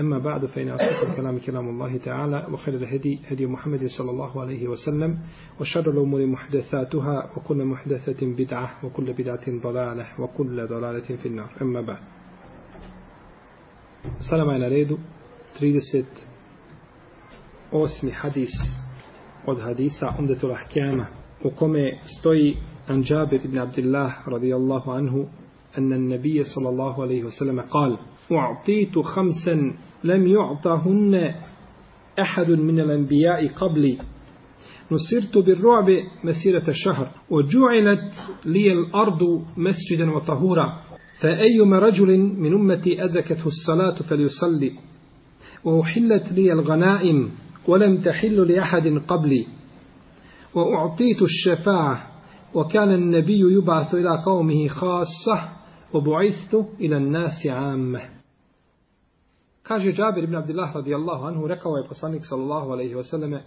أما بعد فإن أصدق الكلام كلام الله تعالى وخير الهدي هدي محمد صلى الله عليه وسلم وشر الأمور محدثاتها وكل محدثة بدعة وكل بدعة ضلالة وكل ضلالة في النار أما بعد السلام على ريد redu أوسمي حديث od hadisa Umdetul الأحكام u kome stoji عن جابر بن عبد الله رضي الله عنه أن النبي صلى الله عليه وسلم قال أعطيت خمسا لم يعطهن أحد من الأنبياء قبلي نصرت بالرعب مسيرة الشهر وجعلت لي الأرض مسجدا وطهورا فأيما رجل من أمتي أدركته الصلاة فليصلي وأحلت لي الغنائم ولم تحل لأحد قبلي وأعطيت الشفاعة وكان النبي يبعث إلى قومه خاصة وبعثت إلى الناس عامه Kaže Džabir ibn Abdillah radijallahu anhu, rekao je poslanik sallallahu alaihi wasallame,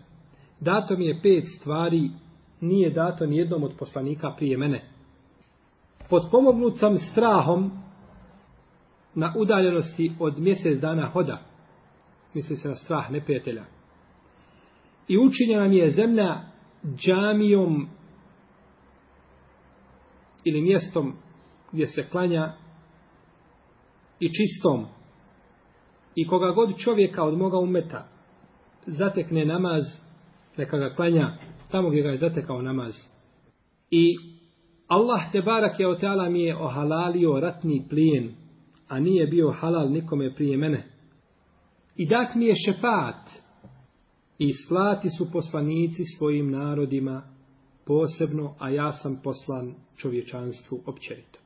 dato mi je pet stvari, nije dato ni jednom od poslanika prije mene. Podpomognut sam strahom na udaljenosti od mjesec dana hoda, misli se na strah neprijatelja. I učinjena mi je zemlja džamijom ili mjestom gdje se klanja i čistom, I koga god čovjeka od moga umeta zatekne namaz, neka ga klanja tamo gdje ga je zatekao namaz. I Allah te barak je oteala mi je ohalalio ratni plijen, a nije bio halal nikome prije mene. I dat mi je šefat i slati su poslanici svojim narodima posebno, a ja sam poslan čovječanstvu općenito.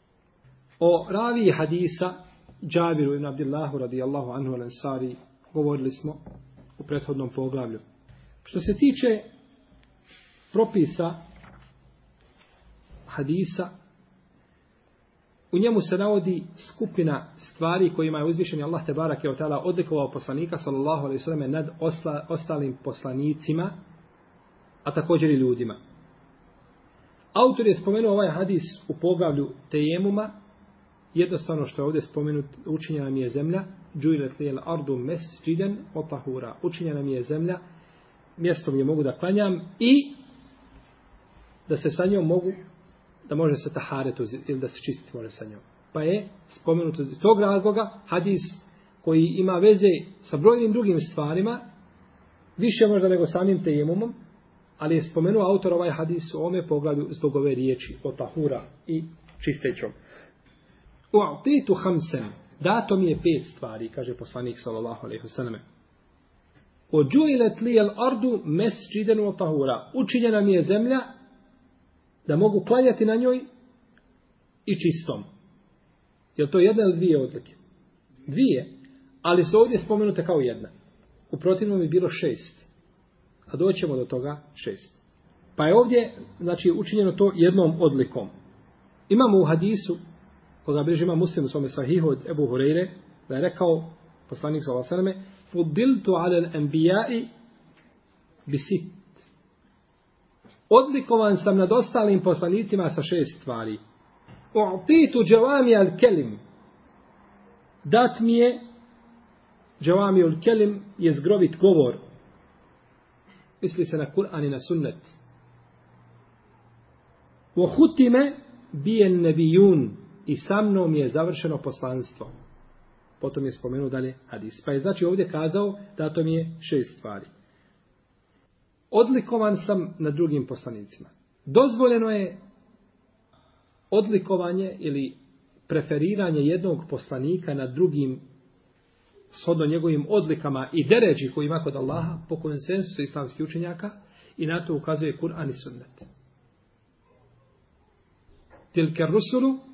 O ravi hadisa Džabiru i Abdillahu radijallahu anhu al-Ansari govorili smo u prethodnom poglavlju. Što se tiče propisa hadisa, u njemu se navodi skupina stvari kojima je uzvišen Allah te barak je od tada odlikovao poslanika sallallahu alaihi sallam nad osla, ostalim poslanicima, a također i ljudima. Autor je spomenuo ovaj hadis u poglavlju Tejemuma, jednostavno što je ovdje spomenut, učinjena mi je zemlja, džujlet lijel ardu mes džiden otahura, učinjena mi je zemlja, mjesto gdje mogu da klanjam i da se sa njom mogu, da može se taharet ili da se čistiti može sa njom. Pa je spomenut iz tog razloga hadis koji ima veze sa brojnim drugim stvarima, više možda nego samim tejemumom, ali je spomenuo autor ovaj hadis u ome pogledu zbog ove riječi otahura i čistećom. U'titu hamsen. Dato mi je pet stvari, kaže poslanik sallallahu alejhi ve selleme. Uđuilet li el ardu mesđiden u tahura. Učinjena mi je zemlja da mogu klanjati na njoj i čistom. Je to jedna ili dvije odlike? Dvije. Ali su ovdje spomenute kao jedna. U protivnom je bilo šest. A doćemo do toga šest. Pa je ovdje znači, učinjeno to jednom odlikom. Imamo u hadisu koga bi ima muslim u svome sahihu od Ebu Hureyre, da je rekao poslanik s.a.v. Fudiltu ala l'anbijai bisit. Odlikovan sam nad ostalim poslanicima sa šest stvari. U'titu džavami al kelim. Dat mi je džavami al kelim je zgrovit govor. Misli se na Kur'an i na sunnet. U'hutime bijen nebijun. Bijen nebijun i sa mnom je završeno poslanstvo. Potom je spomenuo dalje hadis. Pa je znači ovdje kazao da to mi je šest stvari. Odlikovan sam na drugim poslanicima. Dozvoljeno je odlikovanje ili preferiranje jednog poslanika na drugim shodno njegovim odlikama i deređi koji ima kod Allaha po konsensusu islamskih učenjaka i na to ukazuje Kur'an i Sunnet. Tilke rusulu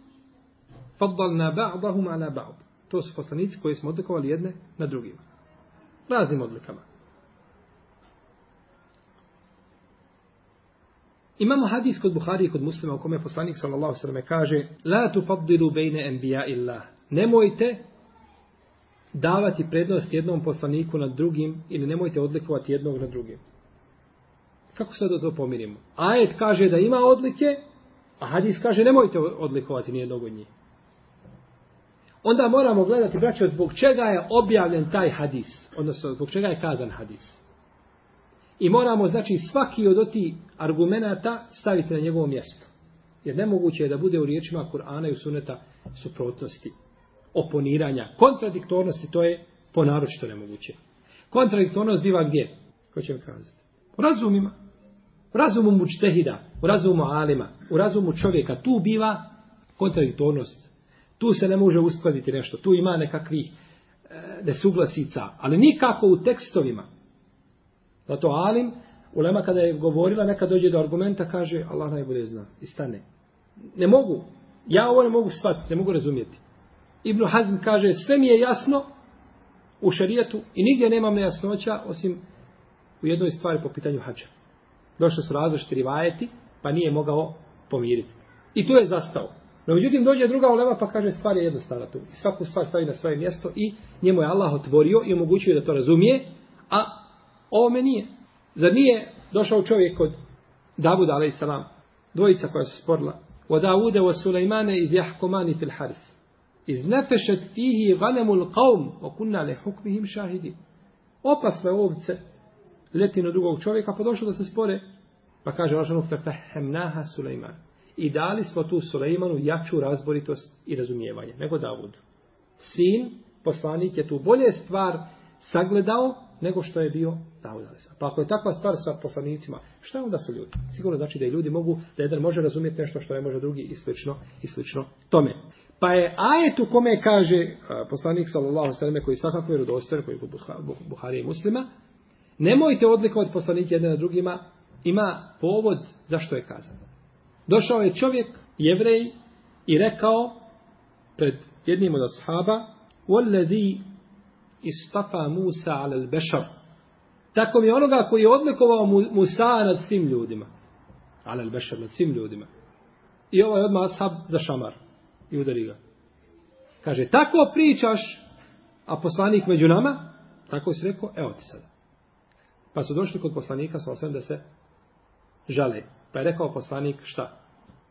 faddalna ba'dahum ala ba'd. To su poslanici koji smo odlikovali jedne na drugima. Raznim odlikama. Imamo hadis kod Buhari i kod muslima u kome je poslanik sallallahu sallam kaže La tu faddilu bejne enbija illa. Nemojte davati prednost jednom poslaniku nad drugim ili nemojte odlikovati jednog na drugim. Kako sad da to pomirimo? Ajet kaže da ima odlike, a hadis kaže nemojte odlikovati nijednog od njih onda moramo gledati, braćo, zbog čega je objavljen taj hadis, odnosno zbog čega je kazan hadis. I moramo, znači, svaki od oti argumenta staviti na njegovo mjesto. Jer nemoguće je da bude u riječima Kur'ana i u suneta suprotnosti, oponiranja, kontradiktornosti, to je ponaročito nemoguće. Kontradiktornost biva gdje? Ko će mi kazati? U razumima. U razumu mučtehida, u razumu alima, u razumu čovjeka. Tu biva kontradiktornost. Tu se ne može uskladiti nešto. Tu ima nekakvih e, nesuglasica. Ali nikako u tekstovima. Zato Alim, ulema kada je govorila, neka dođe do argumenta, kaže Allah najbolje zna. I stane. Ne mogu. Ja ovo ne mogu shvatiti, ne mogu razumijeti. Ibn Hazm kaže, sve mi je jasno u šarijetu i nigdje nemam nejasnoća osim u jednoj stvari po pitanju hađa. Došlo su različiti rivajeti, pa nije mogao pomiriti. I tu je zastao. No, međutim, dođe druga ulema pa kaže stvar je jednostavna tu. I svaku stvar stavi na svoje mjesto i njemu je Allah otvorio i omogućio da to razumije, a ovo me nije. Zar nije došao čovjek kod Davuda, ali salam, dvojica koja se sporla, o Davude, o Sulejmane, iz Jahkomani fil Haris. Iz nefešet fihi vanemul qavm, o kunna le hukmihim šahidi. Opasle ovce, letino drugog čovjeka, pa došlo da se spore, pa kaže, ošanu, fetahemnaha Sulejmane. I dali smo tu Sulejmanu jaču razboritost i razumijevanje nego Davud. Sin, poslanik je tu bolje stvar sagledao nego što je bio Davud. Pa ako je takva stvar sa poslanicima, šta onda su ljudi? Sigurno znači da i ljudi mogu, da jedan može razumjeti nešto što ne može drugi i slično, i slično tome. Pa je ajet u kome kaže poslanik sallallahu alejhi ve koji svakako je rodostojan koji je Buhari i Muslima nemojte odlikovati poslanike jedne na drugima ima povod zašto je kazano Došao je čovjek, jevrej, i rekao pred jednim od ashaba, وَلَّذِي istafa Musa عَلَى الْبَشَرُ Tako mi onoga koji je odlikovao Musa nad svim ljudima. Ali Bešar nad svim ljudima. I ovaj odmah ashab za šamar. I udari ga. Kaže, tako pričaš, a poslanik među nama, tako si rekao, evo ti sada. Pa su došli kod poslanika, sa osvijem da se žale. Pa je rekao poslanik šta?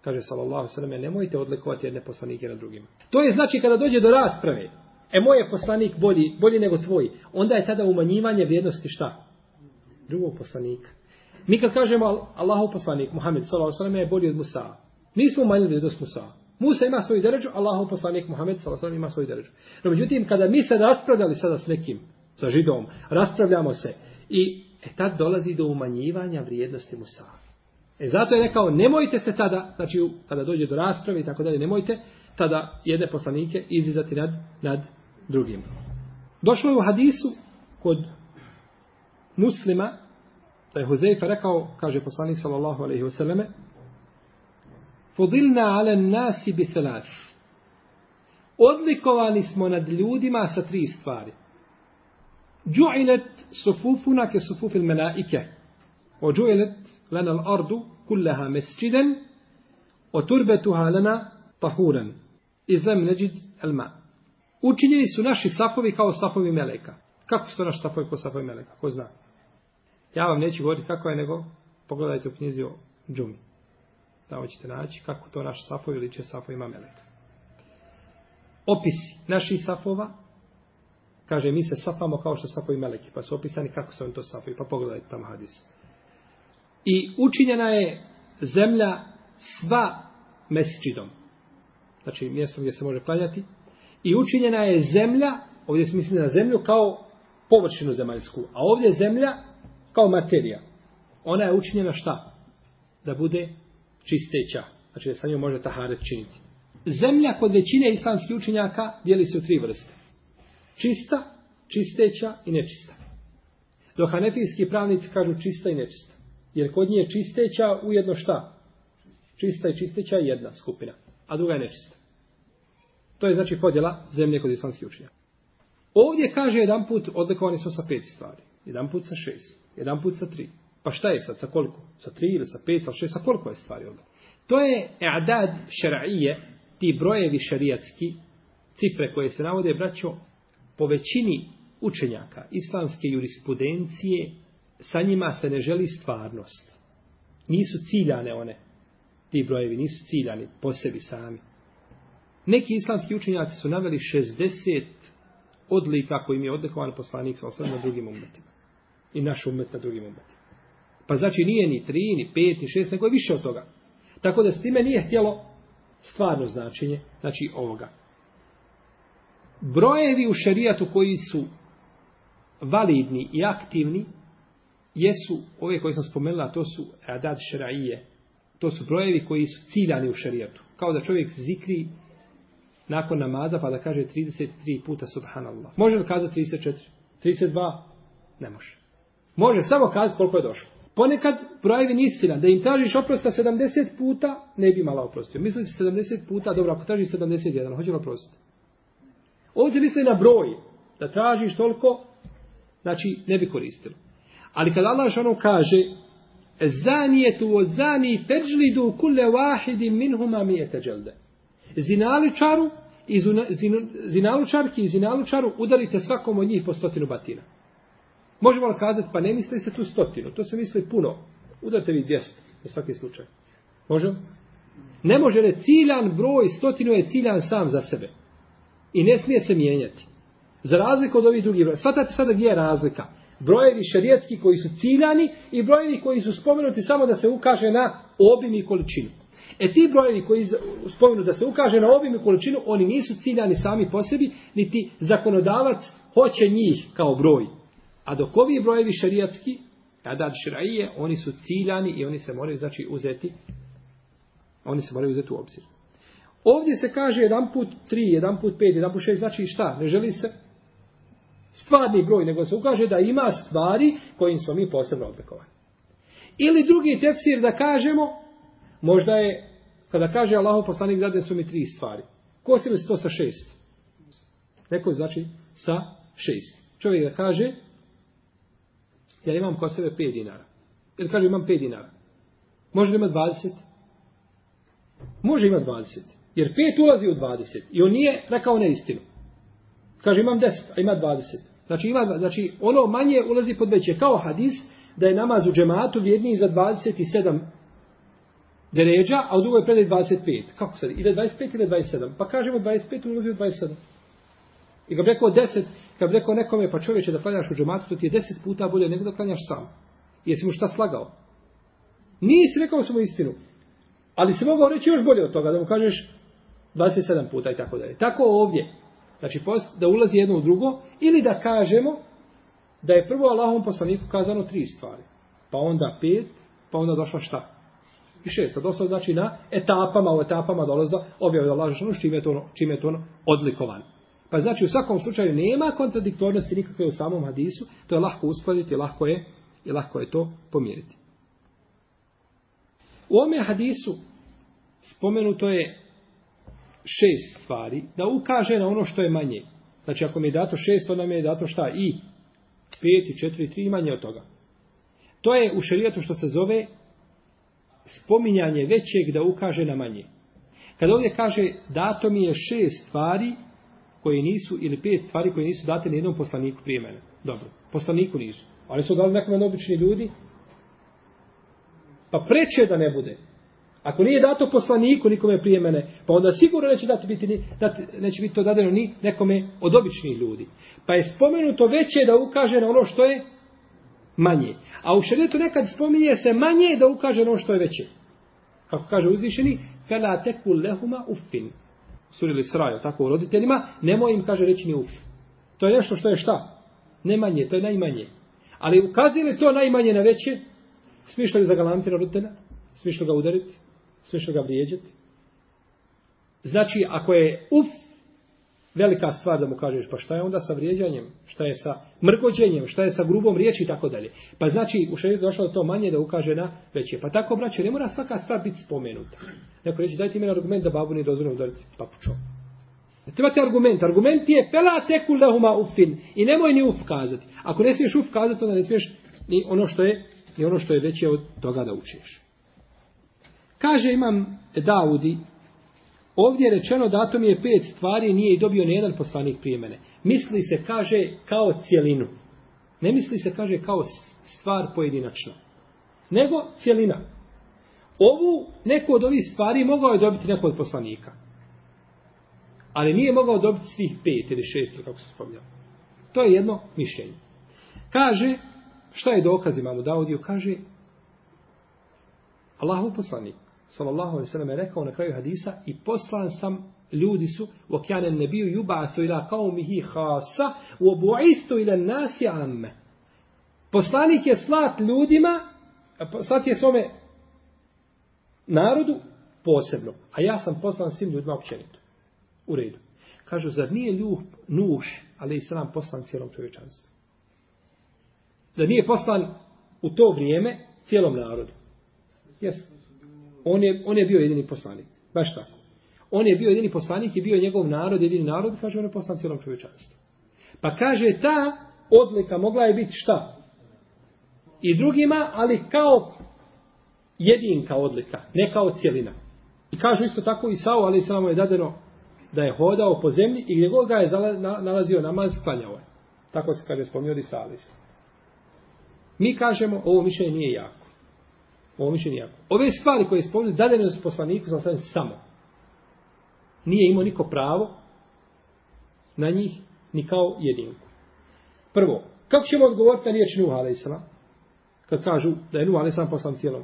Kaže sallallahu sallam, nemojte odlikovati jedne poslanike na drugima. To je znači kada dođe do rasprave, e moj je poslanik bolji, bolji nego tvoj, onda je tada umanjivanje vrijednosti šta? Drugog poslanika. Mi kad kažemo Allahov poslanik, Muhammed sallallahu sallam je bolji od Musa, mi smo umanjili vrijednost Musa. Musa ima svoju deređu, Allahov poslanik Muhammed sallallahu sallam ima svoju deređu. No međutim, kada mi se raspravljali sada s nekim, sa židom, raspravljamo se i e tad dolazi do umanjivanja vrijednosti Musa. E zato je rekao, nemojte se tada, znači kada dođe do rasprave i tako dalje, nemojte tada jedne poslanike izizati nad, nad drugim. Došlo je u hadisu kod muslima, da je Huzeyfa rekao, kaže poslanik sallallahu alaihi wasallame, Fudilna ale nasi bi thalaf. Odlikovani smo nad ljudima sa tri stvari. Ju'ilet sufufuna ke sufufil menaike. وجعلت لنا الأرض كلها مسجدا وتربتها لنا طهورا إذ لم نجد الماء Učinjeni su naši safovi kao safovi meleka. Kako su to naši safovi kao safovi meleka? Ko zna? Ja vam neću govoriti kako je, nego pogledajte u knjizi o džumi. Tamo ćete naći kako to naš safovi ili će safovi ima meleka. Opisi naših safova, kaže, mi se safamo kao što safovi meleki, pa su opisani kako su oni to safovi, pa pogledajte tamo hadisu i učinjena je zemlja sva mesčidom. Znači mjesto gdje se može klanjati. I učinjena je zemlja, ovdje se misli na zemlju, kao površinu zemaljsku. A ovdje zemlja kao materija. Ona je učinjena šta? Da bude čisteća. Znači da sa njom može taharet činiti. Zemlja kod većine islamskih učenjaka dijeli se u tri vrste. Čista, čisteća i nečista. Dok hanefijski pravnici kažu čista i nečista. Jer kod nje čisteća ujedno šta? Čista i čisteća jedna skupina, a druga je nečista. To je znači podjela zemlje kod islamskih učenja. Ovdje kaže jedan put odlikovani smo sa pet stvari. Jedan put sa šest, jedan put sa tri. Pa šta je sad, sa koliko? Sa tri ili sa pet, ali šest, sa koliko je stvari ovdje? To je e'dad šera'ije, ti brojevi šariatski, cifre koje se navode, braćo, po većini učenjaka islamske jurisprudencije sa njima se ne želi stvarnost. Nisu ciljane one. Ti brojevi nisu ciljani po sebi sami. Neki islamski učenjaci su naveli 60 odlika kojim je odlikovan poslanik sa osvrame na drugim umetima. I naš umet na drugim umetima. Pa znači nije ni 3, ni 5, ni 6, nego je više od toga. Tako da s time nije htjelo stvarno značenje, znači ovoga. Brojevi u šerijatu koji su validni i aktivni, jesu ove koje sam spomenula, to su adad šerajije. To su brojevi koji su ciljani u šerijatu. Kao da čovjek zikri nakon namaza pa da kaže 33 puta subhanallah. Može li kazati 34? 32? Ne može. Može samo kazati koliko je došlo. Ponekad brojevi nisu ciljani. Da im tražiš oprosta 70 puta, ne bi mala oprostio. Misli si 70 puta, dobro, ako tražiš 71, hoće li oprostiti? Ovdje misli na broj. Da tražiš toliko, znači ne bi koristilo. Ali kada Allah žanom kaže Zanijetu o zaniji teđlidu u kule wahidi minhuma mi je teđelde. Zinaličaru i zuna, zinalučarki i zinalučaru udarite svakom od njih po stotinu batina. Možemo li kazati, pa ne misli se tu stotinu, to se misli puno. Udarite vi djest, na svaki slučaj. Možemo? Ne može ne ciljan broj, stotinu je ciljan sam za sebe. I ne smije se mijenjati. Za razliku od ovih drugih broja. Svatate sada gdje je razlika brojevi šerijetski koji su ciljani i brojevi koji su spomenuti samo da se ukaže na obim i količinu. E ti brojevi koji spomenu da se ukaže na obim i količinu, oni nisu ciljani sami po sebi, niti zakonodavac hoće njih kao broj. A dok ovi brojevi šerijatski, tada šraije, oni su ciljani i oni se moraju znači, uzeti oni se moraju uzeti u obzir. Ovdje se kaže jedan put tri, jedan put pet, jedan put šest, znači šta? Ne želi se stvarni broj, nego se ukaže da ima stvari kojim smo mi posebno oblikovani. Ili drugi tefsir da kažemo, možda je, kada kaže Allahu poslanik, dade su mi tri stvari. Kosi li se to sa šest? Neko znači sa šest. Čovjek da kaže, ja imam ko sebe pet dinara. Ili kaže, imam pet dinara. Može ima dvadeset? Može ima dvadeset. Jer pet ulazi u dvadeset. I on nije rekao neistinu. Kaže imam 10, a ima 20. Znači ima znači ono manje ulazi pod veće kao hadis da je namaz u džematu vjedniji za 27 deređa, a u drugoj predaj 25. Kako sad? Ide 25 ili 27? Pa kažemo 25 ulazi u 27. I kad bi rekao 10, kad bi rekao nekome, pa čovječe da klanjaš u džematu, to ti je 10 puta bolje nego da klanjaš sam. Jesi mu šta slagao? Nisi rekao samo istinu. Ali se mogao reći još bolje od toga, da mu kažeš 27 puta i tako dalje. Tako ovdje. Znači, da ulazi jedno u drugo, ili da kažemo da je prvo Allahom poslaniku kazano tri stvari. Pa onda pet, pa onda došla šta? I šest. A dosta znači na etapama, u etapama dolazda objavlja Allahom čime je to, ono, čim je to ono odlikovan. Pa znači, u svakom slučaju nema kontradiktornosti nikakve u samom hadisu, to je lahko uskladiti, lahko je, i lahko je to pomiriti. U ome hadisu spomenuto je šest stvari, da ukaže na ono što je manje. Znači, ako mi je dato šest, onda mi je dato šta? I pet, i četiri, tri, i manje od toga. To je u šarijatu što se zove spominjanje većeg da ukaže na manje. Kad ovdje kaže dato mi je šest stvari koje nisu, ili pet stvari koje nisu date na jednom poslaniku prije mene. Dobro, poslaniku nisu. Ali su dali nekome obični ljudi? Pa preče da ne bude. Ako nije dato poslaniku nikome prije mene, pa onda sigurno neće dati biti, dati, neće biti to dadeno ni nekome od običnih ljudi. Pa je spomenuto veće da ukaže na ono što je manje. A u šarijetu nekad spominje se manje da ukaže na ono što je veće. Kako kaže uzvišeni, fela teku lehuma uffin. Surili sraju tako u roditeljima, nemoj im kaže reći ni uff. To je nešto što je šta? Ne manje, to je najmanje. Ali ukazuje li to najmanje na veće? Smišljali za galantina roditelja? Smišljali ga udariti? sve što ga vrijeđati. Znači, ako je uf, velika stvar da mu kažeš, pa šta je onda sa vrijeđanjem, šta je sa mrkođenjem, šta je sa grubom riječi i tako dalje. Pa znači, u šarijetu došlo da to manje da ukaže na veće. Pa tako, braće, ne mora svaka stvar biti spomenuta. Neko reći, dajte mi argument da babu nije dozvoljeno udariti papučom. Trebate argument. Argument je fela tekul lahuma ufin. I nemoj ni uf kazati. Ako ne smiješ uf kazati, onda ne smiješ ni ono što je, ni ono što je veće od toga da učiš. Kaže imam Daudi, ovdje je rečeno datum je pet stvari, nije i dobio ni jedan poslanik prije mene. Misli se, kaže, kao cijelinu. Ne misli se, kaže, kao stvar pojedinačno. Nego cijelina. Ovu, neko od ovih stvari mogao je dobiti neko od poslanika. Ali nije mogao dobiti svih pet ili šest, kako se spomljava. To je jedno mišljenje. Kaže, šta je dokaz imamo Daudiju, kaže, Allahov poslanik sallallahu alejhi ve sellem je rekao na kraju hadisa i poslan sam ljudi su wa kana an-nabiyyu yub'athu ila qaumihi khassa wa bu'ithu ila an-nasi amma poslanik je slat ljudima slat je svome narodu posebno a ja sam poslan svim ljudima općenito u redu kažu zar nije ljuh nuh ali selam poslan cijelom čovječanstvu da nije poslan u to vrijeme cijelom narodu jesu On je, on je bio jedini poslanik. Baš tako. On je bio jedini poslanik i bio je njegov narod, jedini narod, kaže on je poslan cijelom čovječanstvu. Pa kaže, ta odlika mogla je biti šta? I drugima, ali kao jedinka odlika, ne kao cijelina. I kažu isto tako i Sao, ali samo je dadeno da je hodao po zemlji i gdje god ga je nalazio namaz, klanjao je. Tako se kaže spomnio Risa Alisa. Mi kažemo, ovo mišljenje nije jako ovo mišljenje jako. Ove stvari koje je spomenuo, zadane su poslaniku sa samo. Nije imao niko pravo na njih, ni kao jedinku. Prvo, kako ćemo odgovoriti na riječ Nuh a.s. kad kažu da je Nuh a.s. poslan cijelom?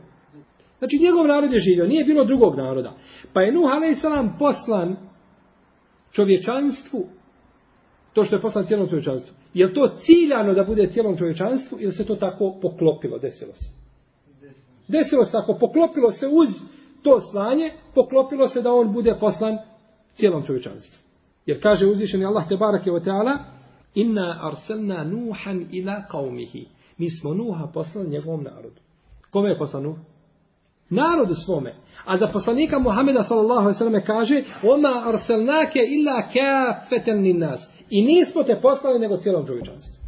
Znači, njegov narod je živio, nije bilo drugog naroda. Pa je Nuh a.s. poslan čovječanstvu, to što je poslan cijelom čovječanstvu. Je to ciljano da bude cijelom čovječanstvu ili se to tako poklopilo, desilo se? Desilo se ako poklopilo se uz to slanje, poklopilo se da on bude poslan cijelom čovječanstvu. Jer kaže uzvišeni Allah te barake o teala, inna arselna nuhan ila kaumihi. Mi smo nuha poslali njegovom narodu. Kome je poslan nuh? Narodu svome. A za poslanika Muhameda sallallahu alaihi kaže, oma arselnake ila kafeten ni nas. I nismo te poslali nego cijelom čovječanstvu.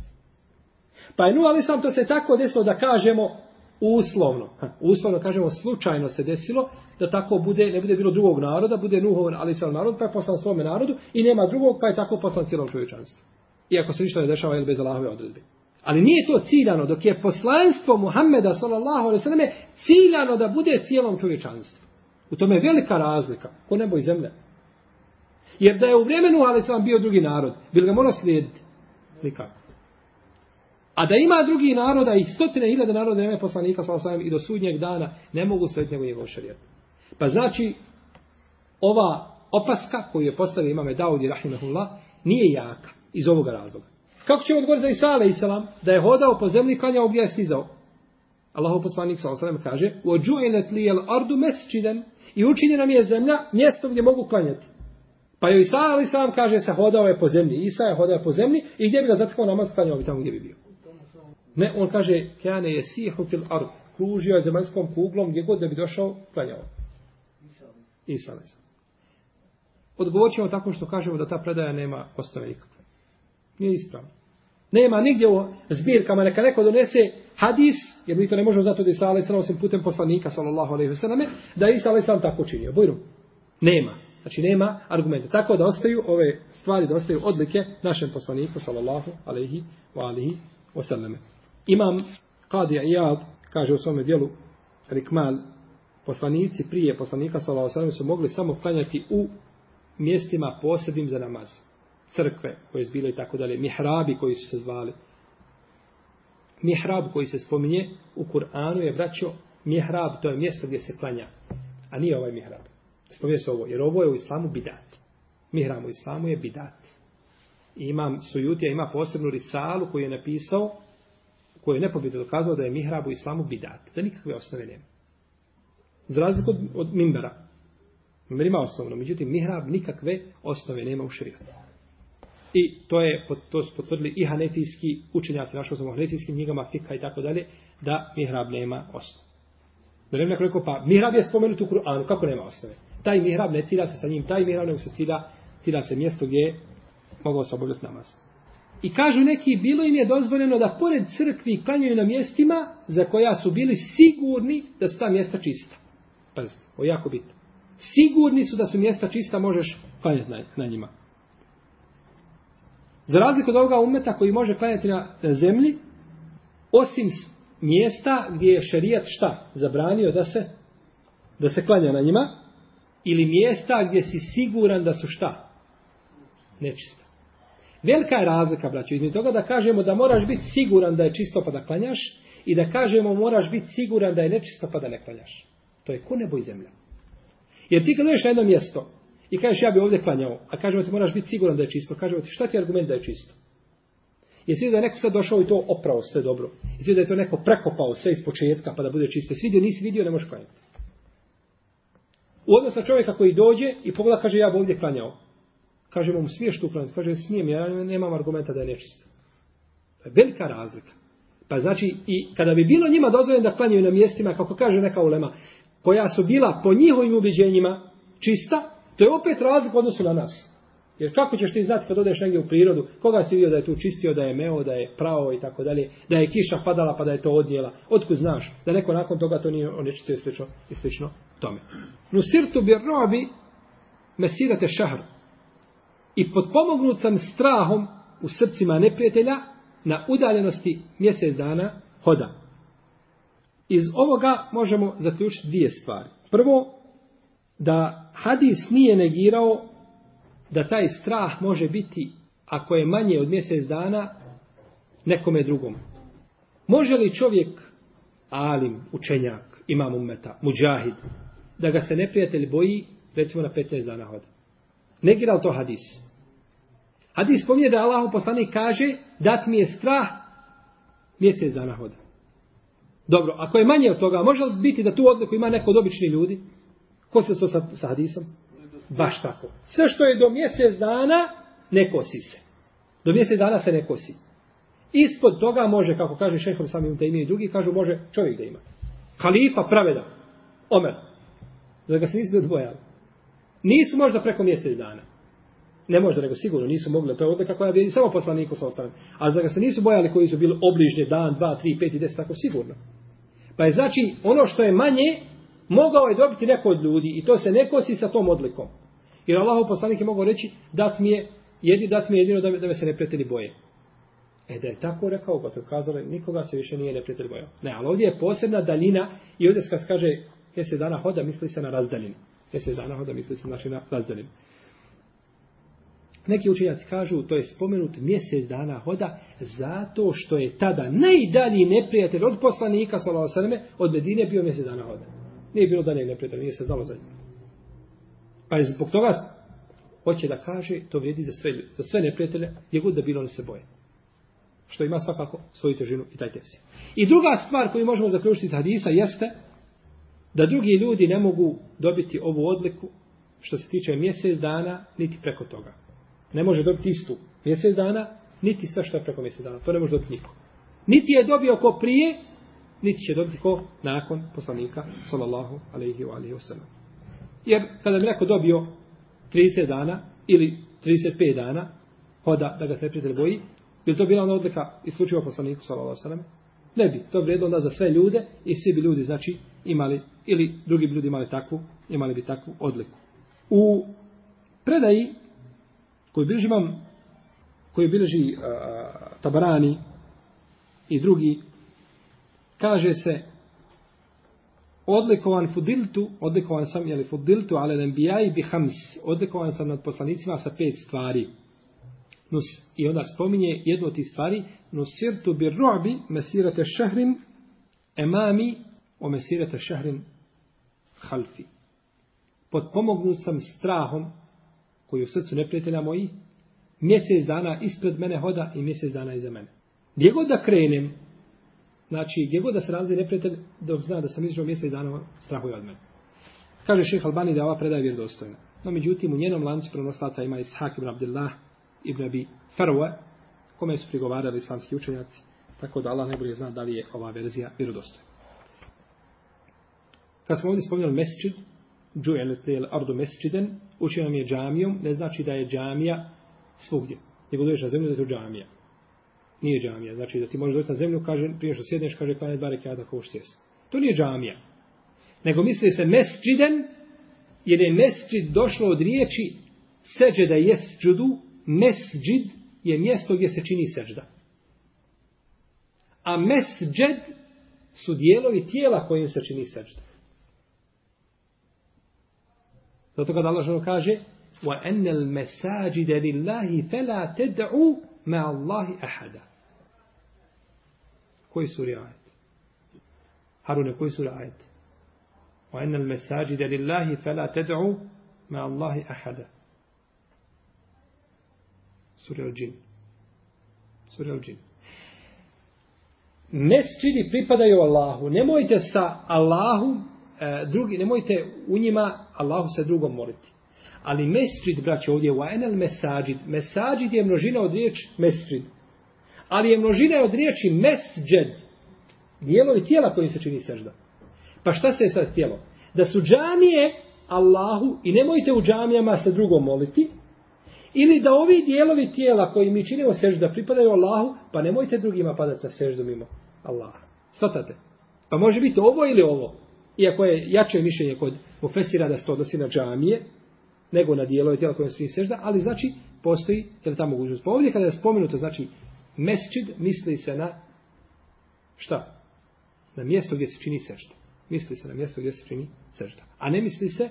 Pa je nuh, ali sam to se tako desilo da kažemo, uslovno, uslovno kažemo slučajno se desilo da tako bude, ne bude bilo drugog naroda, bude Nuhov ali sam narod, pa je poslan svome narodu i nema drugog, pa je tako poslan cijelom čovječanstvu. Iako se ništa ne dešava ili bez Allahove odredbe. Ali nije to ciljano, dok je poslanstvo Muhammeda sallallahu alaihi sallam ciljano da bude cijelom čovječanstvu. U tome je velika razlika, ko nebo i zemlja. Jer da je u vremenu, ali sam bio drugi narod, bil ga mora slijediti. Nikako. A da ima drugi naroda i stotine hiljada naroda nema poslanika sa osam i do sudnjeg dana ne mogu sveti nego njegov šarijet. Pa znači, ova opaska koju je postavio imame Daudi rahimahullah nije jaka iz ovoga razloga. Kako će odgovor za Isa alaih salam da je hodao po zemlji kanjao gdje je stizao? Allahov poslanik sa osam kaže Uođuenet li jel ardu mesčiden i učinjena mi je zemlja mjesto gdje mogu klanjati. Pa je Isa alaih salam kaže se hodao je po zemlji. Isa je hodao po zemlji i gdje bi ga zatekao namaz kanjao bi tamo gdje bi bio. Ne, on kaže, kane je sihu fil ard, kružio je zemaljskom kuglom gdje god da bi došao, klanjao. Isa alaih sallam. Odgovorit ćemo tako što kažemo da ta predaja nema ostave nikakve. Nije ispravno. Nema nigdje u zbirkama, neka neko donese hadis, jer mi to ne možemo zato da Isa alaih sallam osim putem poslanika, sallallahu alaih sallam, da Isa alaih sallam tako činio. Bojru, nema. Znači nema argumenta. Tako da ostaju ove stvari, da ostaju odlike našem poslaniku, sallallahu alaihi wa alihi wa sallam. Imam Qadi Iyad kaže u svome dijelu Rikmal, poslanici prije poslanika s.a.v. su mogli samo klanjati u mjestima posebnim za namaz. Crkve koje su bile i tako dalje, mihrabi koji su se zvali. Mihrab koji se spominje u Kur'anu je vraćao mihrab, to je mjesto gdje se klanja. A nije ovaj mihrab. Spominje se ovo, jer ovo je u islamu bidat. Mihrab u islamu je bidat. I imam sujutija, ima posebnu risalu koju je napisao koji je nepobjedno dokazao da je mihrab u islamu bidat, da nikakve osnove nema. Za razliku od, od mimbera. Mimber ima osnovno, međutim, mihrab nikakve osnove nema u širijatu. I to je to su potvrdili i hanetijski učenjaci, našao sam u hanetijskim knjigama, fika i tako dalje, da mihrab nema osnove. Da ne bi neko rekao, pa mihrab je spomenut u Kur'anu, kako nema osnove? Taj mihrab ne cilja se sa njim, taj mihrab ne se cilja, cilja se mjesto gdje je mogao se obavljati namaz. I kažu neki, bilo im je dozvoljeno da pored crkvi klanjaju na mjestima za koja su bili sigurni da su ta mjesta čista. Pazite, o jako bitno. Sigurni su da su mjesta čista, možeš klanjati na, na njima. Za razliku od ovoga umeta koji može klanjati na, na zemlji, osim mjesta gdje je šarijat šta? Zabranio da se, da se klanja na njima, ili mjesta gdje si siguran da su šta? Nečista. Velika je razlika, braćo, između toga da kažemo da moraš biti siguran da je čisto pa da klanjaš i da kažemo moraš biti siguran da je nečisto pa da ne klanjaš. To je ko nebo i zemlja. Jer ti kad na jedno mjesto i kažeš ja bi ovdje klanjao, a kažemo ti moraš biti siguran da je čisto, kažemo ti šta ti je argument da je čisto? Jesi vidio da je neko sad došao i to oprao sve dobro? Jesi vidio da je to neko prekopao sve iz početka pa da bude čisto? Jesi vidio, nisi vidio, ne možeš klanjati. U odnosu čovjeka koji dođe i pogleda kaže ja bi ovdje klanjao, kaže mu smije što uklanjati, kaže smijem, ja nemam argumenta da je nečist. To je velika razlika. Pa znači, i kada bi bilo njima dozvoljeno da klanjaju na mjestima, kako kaže neka ulema, koja su bila po njihovim ubiđenjima čista, to je opet razlika odnosu na nas. Jer kako ćeš ti znati kad odeš negdje u prirodu, koga si vidio da je tu čistio, da je meo, da je pravo i tako dalje, da je kiša padala pa da je to odnijela. Otkud znaš da neko nakon toga to nije onečistio i slično, i slično tome. Nusirtu bi robi mesirate šahru i potpomognut sam strahom u srcima neprijatelja na udaljenosti mjesec dana hoda. Iz ovoga možemo zaključiti dvije stvari. Prvo, da hadis nije negirao da taj strah može biti, ako je manje od mjesec dana, nekome drugom. Može li čovjek, alim, učenjak, imam umeta, muđahid, da ga se neprijatelj boji, recimo na 15 dana hoda? Negira li to hadis? Hadis spominje da Allah poslanik kaže dat mi je strah mjesec dana hoda. Dobro, ako je manje od toga, može li biti da tu odliku ima neko od obični ljudi? Ko se to sa, sa hadisom? Baš tako. Sve što je do mjesec dana, ne kosi se. Do mjesec dana se ne kosi. Ispod toga može, kako kaže šehrom sami unta imeni drugi, kažu može čovjek da ima. Kalifa praveda. Omer. Zato ga se nisu bio dvojali. Nisu možda preko mjesec dana ne možda nego sigurno nisu mogli to odda kako ja vidim samo poslaniku sa ostalim a za ga se nisu bojali koji su bili obližnje dan 2 3 5 i 10 tako sigurno pa je znači ono što je manje mogao je dobiti neko od ljudi i to se ne kosi sa tom odlikom jer Allahu poslanik je mogao reći dat mi je jedi dat mi je jedino da me, da me se ne preteli boje e da je tako rekao pa to kazale nikoga se više nije ne preteli bojao ne ali ovdje je posebna daljina i ovdje se kaže je se dana hoda misli se na razdaljinu je se dana hoda misli se znači na razdaljinu Neki učenjaci kažu, to je spomenut mjesec dana hoda, zato što je tada najdalji neprijatelj od poslanika, salao sveme, od Medine bio mjesec dana hoda. Nije bilo dalje neprijatelj, nije se znalo za njim. Pa je zbog toga, hoće da kaže, to vrijedi za sve, za sve neprijatelje, gdje god da bilo ne se boje. Što ima svakako svoju težinu i taj tesi. I druga stvar koju možemo zaključiti iz hadisa jeste da drugi ljudi ne mogu dobiti ovu odliku što se tiče mjesec dana, niti preko toga ne može dobiti istu mjesec dana, niti sve što je preko mjesec dana. To ne može dobiti niko. Niti je dobio ko prije, niti će dobiti ko nakon poslanika, sallallahu alaihi wa alaihi wa Jer kada bi neko dobio 30 dana ili 35 dana hoda da ga se prijatelj boji, bi to bila ona odlika isključiva poslaniku, sallallahu alaihi wa Ne bi. To bi onda za sve ljude i svi bi ljudi, znači, imali, ili drugi bi ljudi imali takvu, imali bi takvu odliku. U predaji koji bilježi imam, koji bilježi uh, Tabarani i drugi, kaže se odlikovan fudiltu, odlikovan sam, jeli fudiltu, ale nembijaj bi hams, odlikovan sam nad poslanicima sa pet stvari. Nus, I onda spominje jednu od tih stvari, nusirtu bi robi mesirate šehrim emami o mesirate šehrim halfi. Potpomognu sam strahom koji u srcu neprijatelja moji, mjesec dana ispred mene hoda i mjesec dana iza mene. Gdje god da krenem, znači gdje god da se razli neprijatelj, dok zna da sam izrao mjesec dana, strahuje od mene. Kaže šeh Albani da ova predaja je vjerodostojna. No međutim, u njenom lancu pronoslaca ima Ishak ibn Abdillah ibn Abi Farwa, kome su prigovarali islamski učenjaci, tako da Allah najbolje zna da li je ova verzija vjerodostojna. Kad smo ovdje spomenuli mesečid, džu'elet lel ardu mesčiden, učinom je džamijom, ne znači da je džamija svugdje. Nego dođeš na zemlju da je to džamija. Nije džamija. Znači da ti možeš doći na zemlju, kaže, prije što sjedneš, kaže, pa ne dva rekiata ko už sjes. To nije džamija. Nego misli se mesčiden, jer je mesčid došlo od riječi seđe da je sđudu, mesđid je mjesto gdje se čini seđda. A mesđed su dijelovi tijela kojim se čini seđda. Zato kada Allah žele kaže وَأَنَّ الْمَسَاجِدَ لِلَّهِ فَلَا تَدْعُوا مَا اللَّهِ أَحَدًا Koji suri ajet? Harune, koji suri ajet? وَأَنَّ الْمَسَاجِدَ لِلَّهِ فَلَا تَدْعُوا مَا اللَّهِ أَحَدًا Suri al-đin. Suri al-đin. Mesčidi pripadaju Allahu. Nemojte sa Allahom E, drugi, nemojte u njima Allahu se drugom moliti. Ali mesfrid, braće, ovdje u enel mesađid. Mesađid je množina od riječi mesfrid. Ali je množina od riječi mesđed. Dijelovi tijela koji se čini sežda. Pa šta se je sad tijelo? Da su džamije Allahu i nemojte u džamijama se drugom moliti. Ili da ovi dijelovi tijela koji mi činimo sežda pripadaju Allahu, pa nemojte drugima padati na seždu mimo Allaha. Svatate? Pa može biti ovo ili ovo. Iako je jače mišljenje kod profesira da se to odnosi na džamije, nego na dijelo i tijelo koje se sežda, ali znači postoji jel, ta mogućnost. Pa ovdje kada je spomenuto, znači, mesčid misli se na šta? Na mjesto gdje se čini sežda. Misli se na mjesto gdje se čini sežda. A ne misli se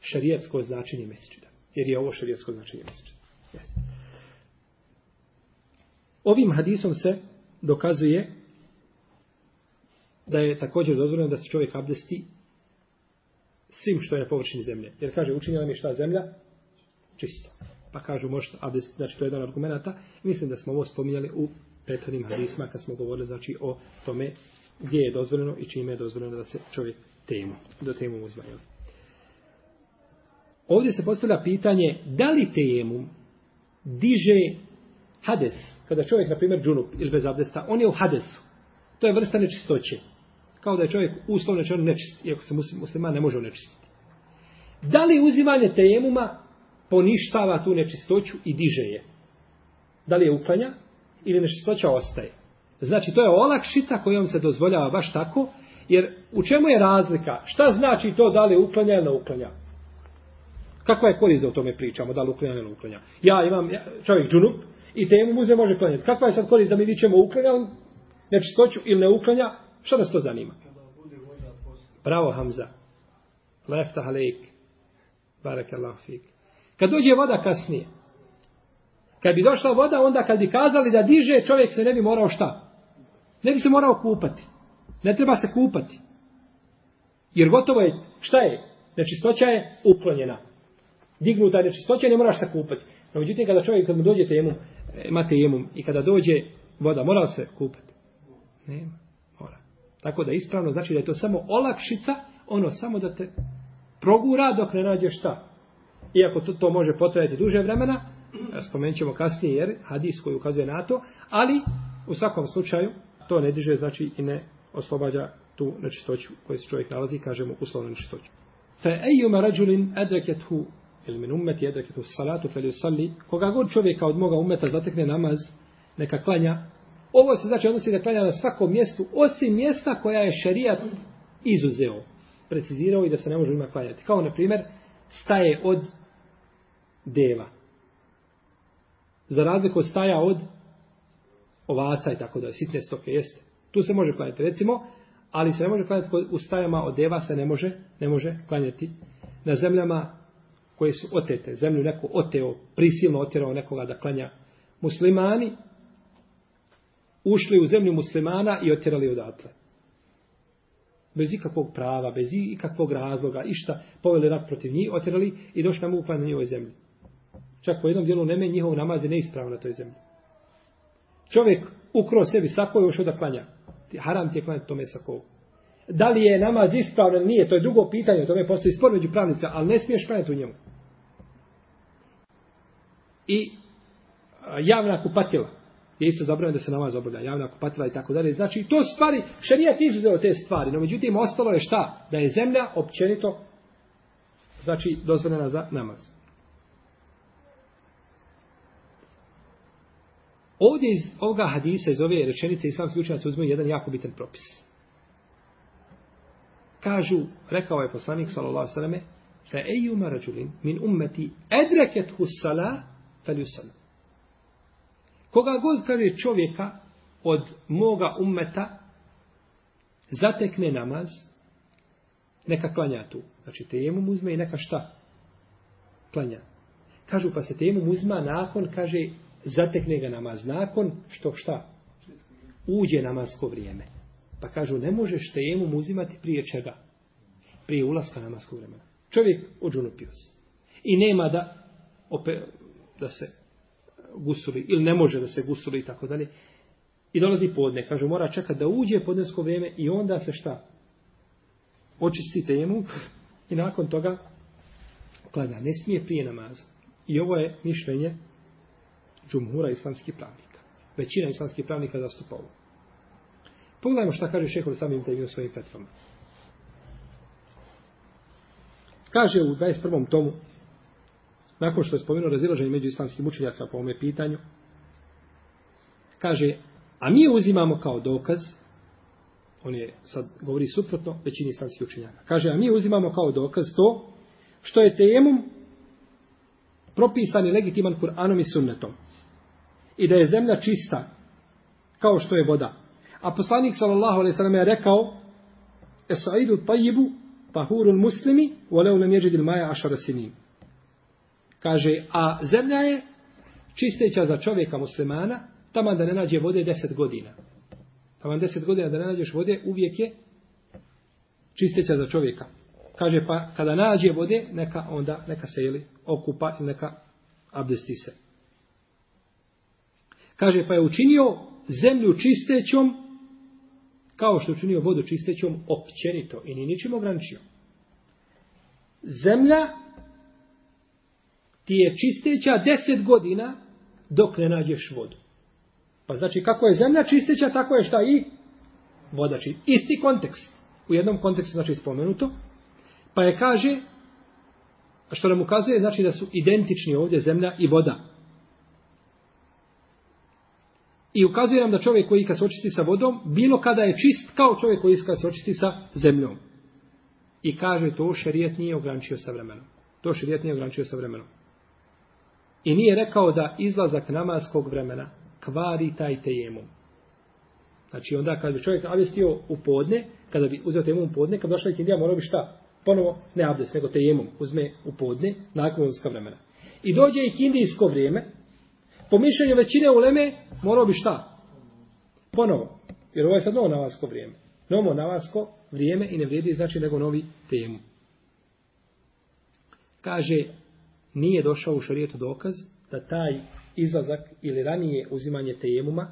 šarijetsko značenje mesčida. Jer je ovo šarijetsko značenje mesčida. Yes. Ovim hadisom se dokazuje da je također dozvoljeno da se čovjek abdesti svim što je na površini zemlje. Jer kaže, učinjena mi je šta zemlja? Čisto. Pa kažu, možete abdestiti, znači to je jedan od argumenta. Mislim da smo ovo spominjali u prethodnim hadisma kad smo govorili znači, o tome gdje je dozvoljeno i čime je dozvoljeno da se čovjek temu, do temu uzma. Ovdje se postavlja pitanje da li temu diže hades, kada čovjek, na primjer, džunup ili bez abdesta, on je u hadesu. To je vrsta nečistoće kao da je čovjek uslovno rečeno nečist, iako se muslim, musliman ne može onečistiti. Da li uzimanje tejemuma poništava tu nečistoću i diže je? Da li je uklanja ili nečistoća ostaje? Znači, to je olakšica koja vam se dozvoljava baš tako, jer u čemu je razlika? Šta znači to da li uklanja ili ne uklanja? Kakva je korist da o tome pričamo, da li uklanja ili ne uklanja? Ja imam ja, čovjek džunup i tejemum uze može klanjati. Kakva je sad korist da mi vićemo uklanja, nečistoću ili ne uklanja, Šta nas to zanima? Bravo, Hamza. Lefta halejk. Barakallahu fik. Kad dođe voda kasnije, kad bi došla voda, onda kad bi kazali da diže, čovjek se ne bi morao šta? Ne bi se morao kupati. Ne treba se kupati. Jer gotovo je, šta je? Nečistoća je uklonjena. Dignuta je nečistoća, ne moraš se kupati. No, međutim, kada čovjek, kad mu dođe tejemum, e, ima tejemum, i kada dođe voda, mora se kupati. Nema. Tako da ispravno znači da je to samo olakšica, ono samo da te progura dok ne nađeš šta. Iako to, to može potrajati duže vremena, spomenut ćemo kasnije jer hadis koji ukazuje na to, ali u svakom slučaju to ne diže znači i ne oslobađa tu nečistoću koju se čovjek nalazi, kažemo uslovnu nečistoću. Fe ejuma rađulin edreketu ili min umeti edreketu salatu fe li usalli, koga god čovjeka od moga umeta zatekne namaz, neka klanja Ovo se znači odnosi da klanja na svakom mjestu, osim mjesta koja je šerijat izuzeo, precizirao i da se ne može ima klanjati. Kao, na primjer, staje od deva. Za razliku staja od ovaca i tako da je sitne stoke jeste. Tu se može klanjati, recimo, ali se ne može klanjati u stajama od deva, se ne može, ne može klanjati na zemljama koje su otete. Zemlju neko oteo, prisilno otjerao nekoga da klanja muslimani, ušli u zemlju muslimana i otjerali odatle. Bez ikakvog prava, bez ikakvog razloga, išta, poveli rat protiv njih, otjerali i došli na mukla na njihovoj zemlji. Čak po jednom dijelu neme njihov namaz je neispravo na toj zemlji. Čovjek ukro sebi sako i ušao da klanja. Haram ti je klanjati tome sakovu. Da li je namaz ispravno ili nije, to je drugo pitanje, o tome postoji spor među pravnica, ali ne smiješ klanjati u njemu. I javna kupatila, je isto zabranjeno da se namaz obavlja javna kupatila i tako dalje. Znači to stvari, šerijat izuzeo te stvari, no međutim ostalo je šta? Da je zemlja općenito znači dozvoljena za namaz. Ovdje iz ovoga hadisa, iz ove rečenice islamski učenjaci uzmeju jedan jako bitan propis. Kažu, rekao je poslanik sallallahu alejhi ve selleme, fa ayyuma rajulin min ummati adrakat hus salah falyusalli. Koga god kaže čovjeka od moga ummeta zatekne namaz, neka klanja tu. Znači, temom uzme i neka šta? Klanja. Kažu, pa se temom uzma nakon, kaže, zatekne ga namaz. Nakon, što šta? Uđe namasko vrijeme. Pa kažu, ne možeš temom uzimati prije čega? Prije ulaska namaskog vremena. Čovjek odžunupio se. I nema da, opet, da se gusuli ili ne može da se gusuli i tako dalje. I dolazi podne, kaže mora čekati da uđe podnesko vrijeme i onda se šta? Očisti temu i nakon toga klanja. Ne smije prije namaza. I ovo je mišljenje džumhura islamskih pravnika. Većina islamskih pravnika zastupa ovo. Pogledajmo šta kaže šehovi samim temi u svojim petvama. Kaže u 21. tomu nakon što je spomenuo razilaženje među islamskim učenjacima po ome pitanju, kaže, a mi je uzimamo kao dokaz, on je sad govori suprotno većini islamskih učenjaka, kaže, a mi je uzimamo kao dokaz to što je tejemum propisan i legitiman Kur'anom i sunnetom. I da je zemlja čista, kao što je voda. A poslanik sallallahu alejhi ve sellem je rekao: "Es'idu tayyibu tahurul muslimi, wa law lam yajid al-ma'a 10 sinin." Kaže, a zemlja je čisteća za čovjeka muslimana, tamo da ne nađe vode deset godina. Tamo deset godina da ne nađeš vode, uvijek je čisteća za čovjeka. Kaže, pa kada nađe vode, neka onda, neka se ili okupa i neka abdesti se. Kaže, pa je učinio zemlju čistećom, kao što je učinio vodu čistećom, općenito i ni ničim ograničio. Zemlja ti je čisteća deset godina dok ne nađeš vodu. Pa znači kako je zemlja čisteća, tako je šta i voda čisteća. Isti kontekst. U jednom kontekstu znači spomenuto. Pa je kaže, što nam ukazuje, znači da su identični ovdje zemlja i voda. I ukazuje nam da čovjek koji kad se očisti sa vodom, bilo kada je čist kao čovjek koji kad se očisti sa zemljom. I kaže to šerijet nije ograničio sa vremenom. To šerijet nije ograničio sa vremenom. I nije rekao da izlazak namaskog vremena kvari taj tejemum. Znači onda kad bi čovjek abdestio u podne, kada bi uzeo tejemum u podne, kad bi došla ikindija, morao bi šta? Ponovo, ne abdest, nego tejemum uzme u podne, nakon uzaska vremena. I dođe ikindijsko vrijeme, po mišljenju većine uleme, morao bi šta? Ponovo. Jer ovo je sad novo namasko vrijeme. Novo namasko vrijeme i ne vrijedi znači nego novi tejemum. Kaže, nije došao u šarijetu dokaz da taj izlazak ili ranije uzimanje tejemuma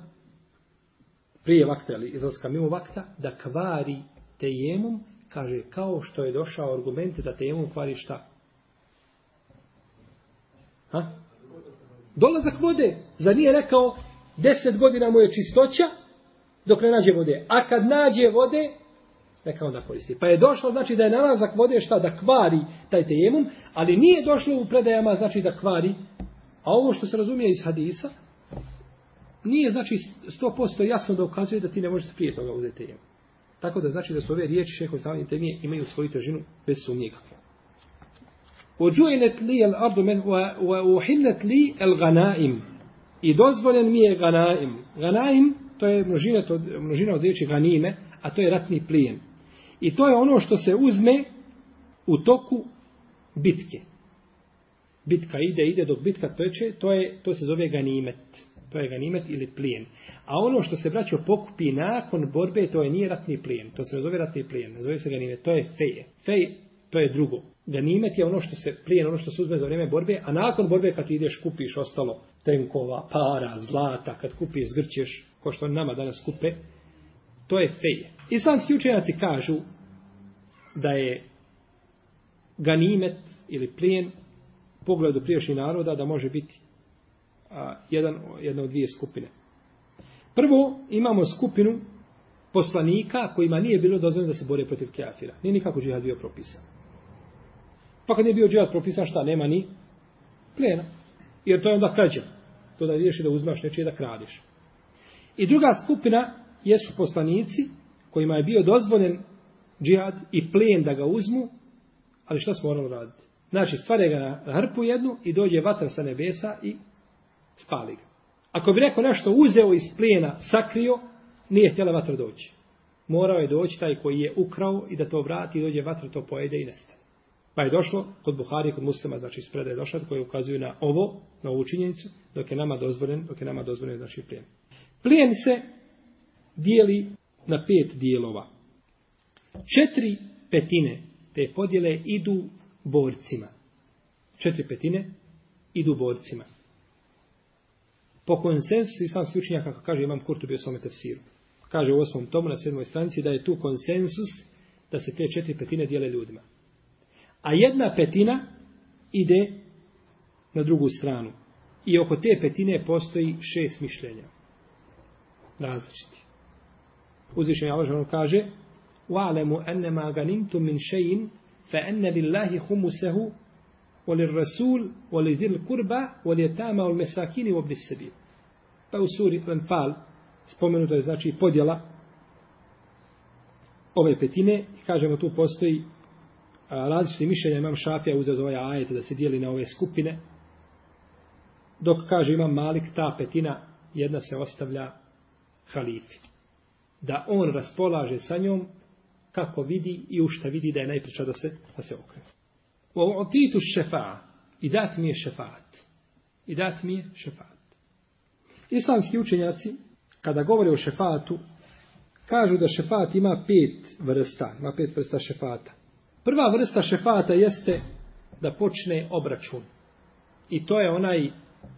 prije vakta ili izlazka mimo vakta da kvari tejemum kaže kao što je došao argument da tejemum kvari šta? Ha? Dolazak vode. za nije rekao deset godina mu je čistoća dok ne nađe vode. A kad nađe vode, neka onda koristi. Pa je došlo, znači da je nalazak vode šta da kvari taj tejemum, ali nije došlo u predajama, znači da kvari, a ovo što se razumije iz hadisa, nije znači 100% jasno da ukazuje da ti ne možeš prije toga uzeti tejemum. Tako da znači da su ove riječi šeho samim temije imaju svoju težinu bez sumnje kakve. Ođujenet li el ardu men uohinet li el ganaim. I dozvoljen mi je ganaim. Ganaim, to je množina, to, množina od riječi ganime, a to je ratni plijen. I to je ono što se uzme u toku bitke. Bitka ide, ide dok bitka teče, to je to se zove ganimet. To je ganimet ili plijen. A ono što se braćo pokupi nakon borbe, to je nije ratni plijen. To se ne zove ratni plijen, ne zove se ganimet. To je feje. Fej, to je drugo. Ganimet je ono što se plijen, ono što se uzme za vrijeme borbe, a nakon borbe kad ti ideš kupiš ostalo tenkova, para, zlata, kad kupiš zgrćeš, ko što nama danas kupe, to je feje. Islamski učenjaci kažu da je ganimet ili plijen pogledu priješnjih naroda da može biti a, jedan, jedna od dvije skupine. Prvo imamo skupinu poslanika kojima nije bilo dozvoljeno da se bore protiv kafira. Nije nikako džihad bio propisan. Pa kad nije bio džihad propisan, šta, nema ni plena. Jer to je onda krađa. To da ideš i da uzmaš nečije da kradiš. I druga skupina jesu poslanici kojima je bio dozvoljen džihad i plijen da ga uzmu, ali što smo morali raditi? Znači, stvare ga na hrpu jednu i dođe vatra sa nebesa i spali ga. Ako bi neko nešto uzeo iz plijena, sakrio, nije htjela vatra doći. Morao je doći taj koji je ukrao i da to vrati i dođe vatra, to pojede i nestane. Pa je došlo kod Buhari, kod muslima, znači iz predaje došla, koji ukazuju na ovo, na ovu činjenicu, dok je nama dozvoljen, dok je nama dozvoljen, znači plijen. Plijen se dijeli na pet dijelova. Četiri petine te podjele idu borcima. Četiri petine idu borcima. Po konsensu islamski učenja, kako kaže Imam Kurtubi u svome tefsiru, kaže u osmom tomu na sedmoj stranici da je tu konsensus da se te četiri petine dijele ljudima. A jedna petina ide na drugu stranu. I oko te petine postoji šest mišljenja. Različiti uzvišen je Allah kaže وَعْلَمُ أَنَّمَا غَنِمْتُمْ مِنْ شَيْءٍ فَأَنَّ لِلَّهِ خُمُسَهُ وَلِلْرَسُولِ وَلِذِي الْقُرْبَ وَلِيَتَامَ وَلْمَسَاكِينِ وَبْلِ السَّبِيلِ Pa u suri Anfal spomenuto je znači podjela ove petine i kažemo tu postoji različiti mišljenja imam šafija uzeti ovaj ajet da se dijeli na ove skupine dok kaže imam malik ta petina jedna se ostavlja halifi da on raspolaže sa njom kako vidi i u šta vidi da je najpriča da se, da se okrene. Wa utitu šefa i dat mi je šefaat. I dat mi je šefaat. Islamski učenjaci, kada govore o šefatu, kažu da šefat ima pet vrsta, ima pet vrsta šefata. Prva vrsta šefata jeste da počne obračun. I to je onaj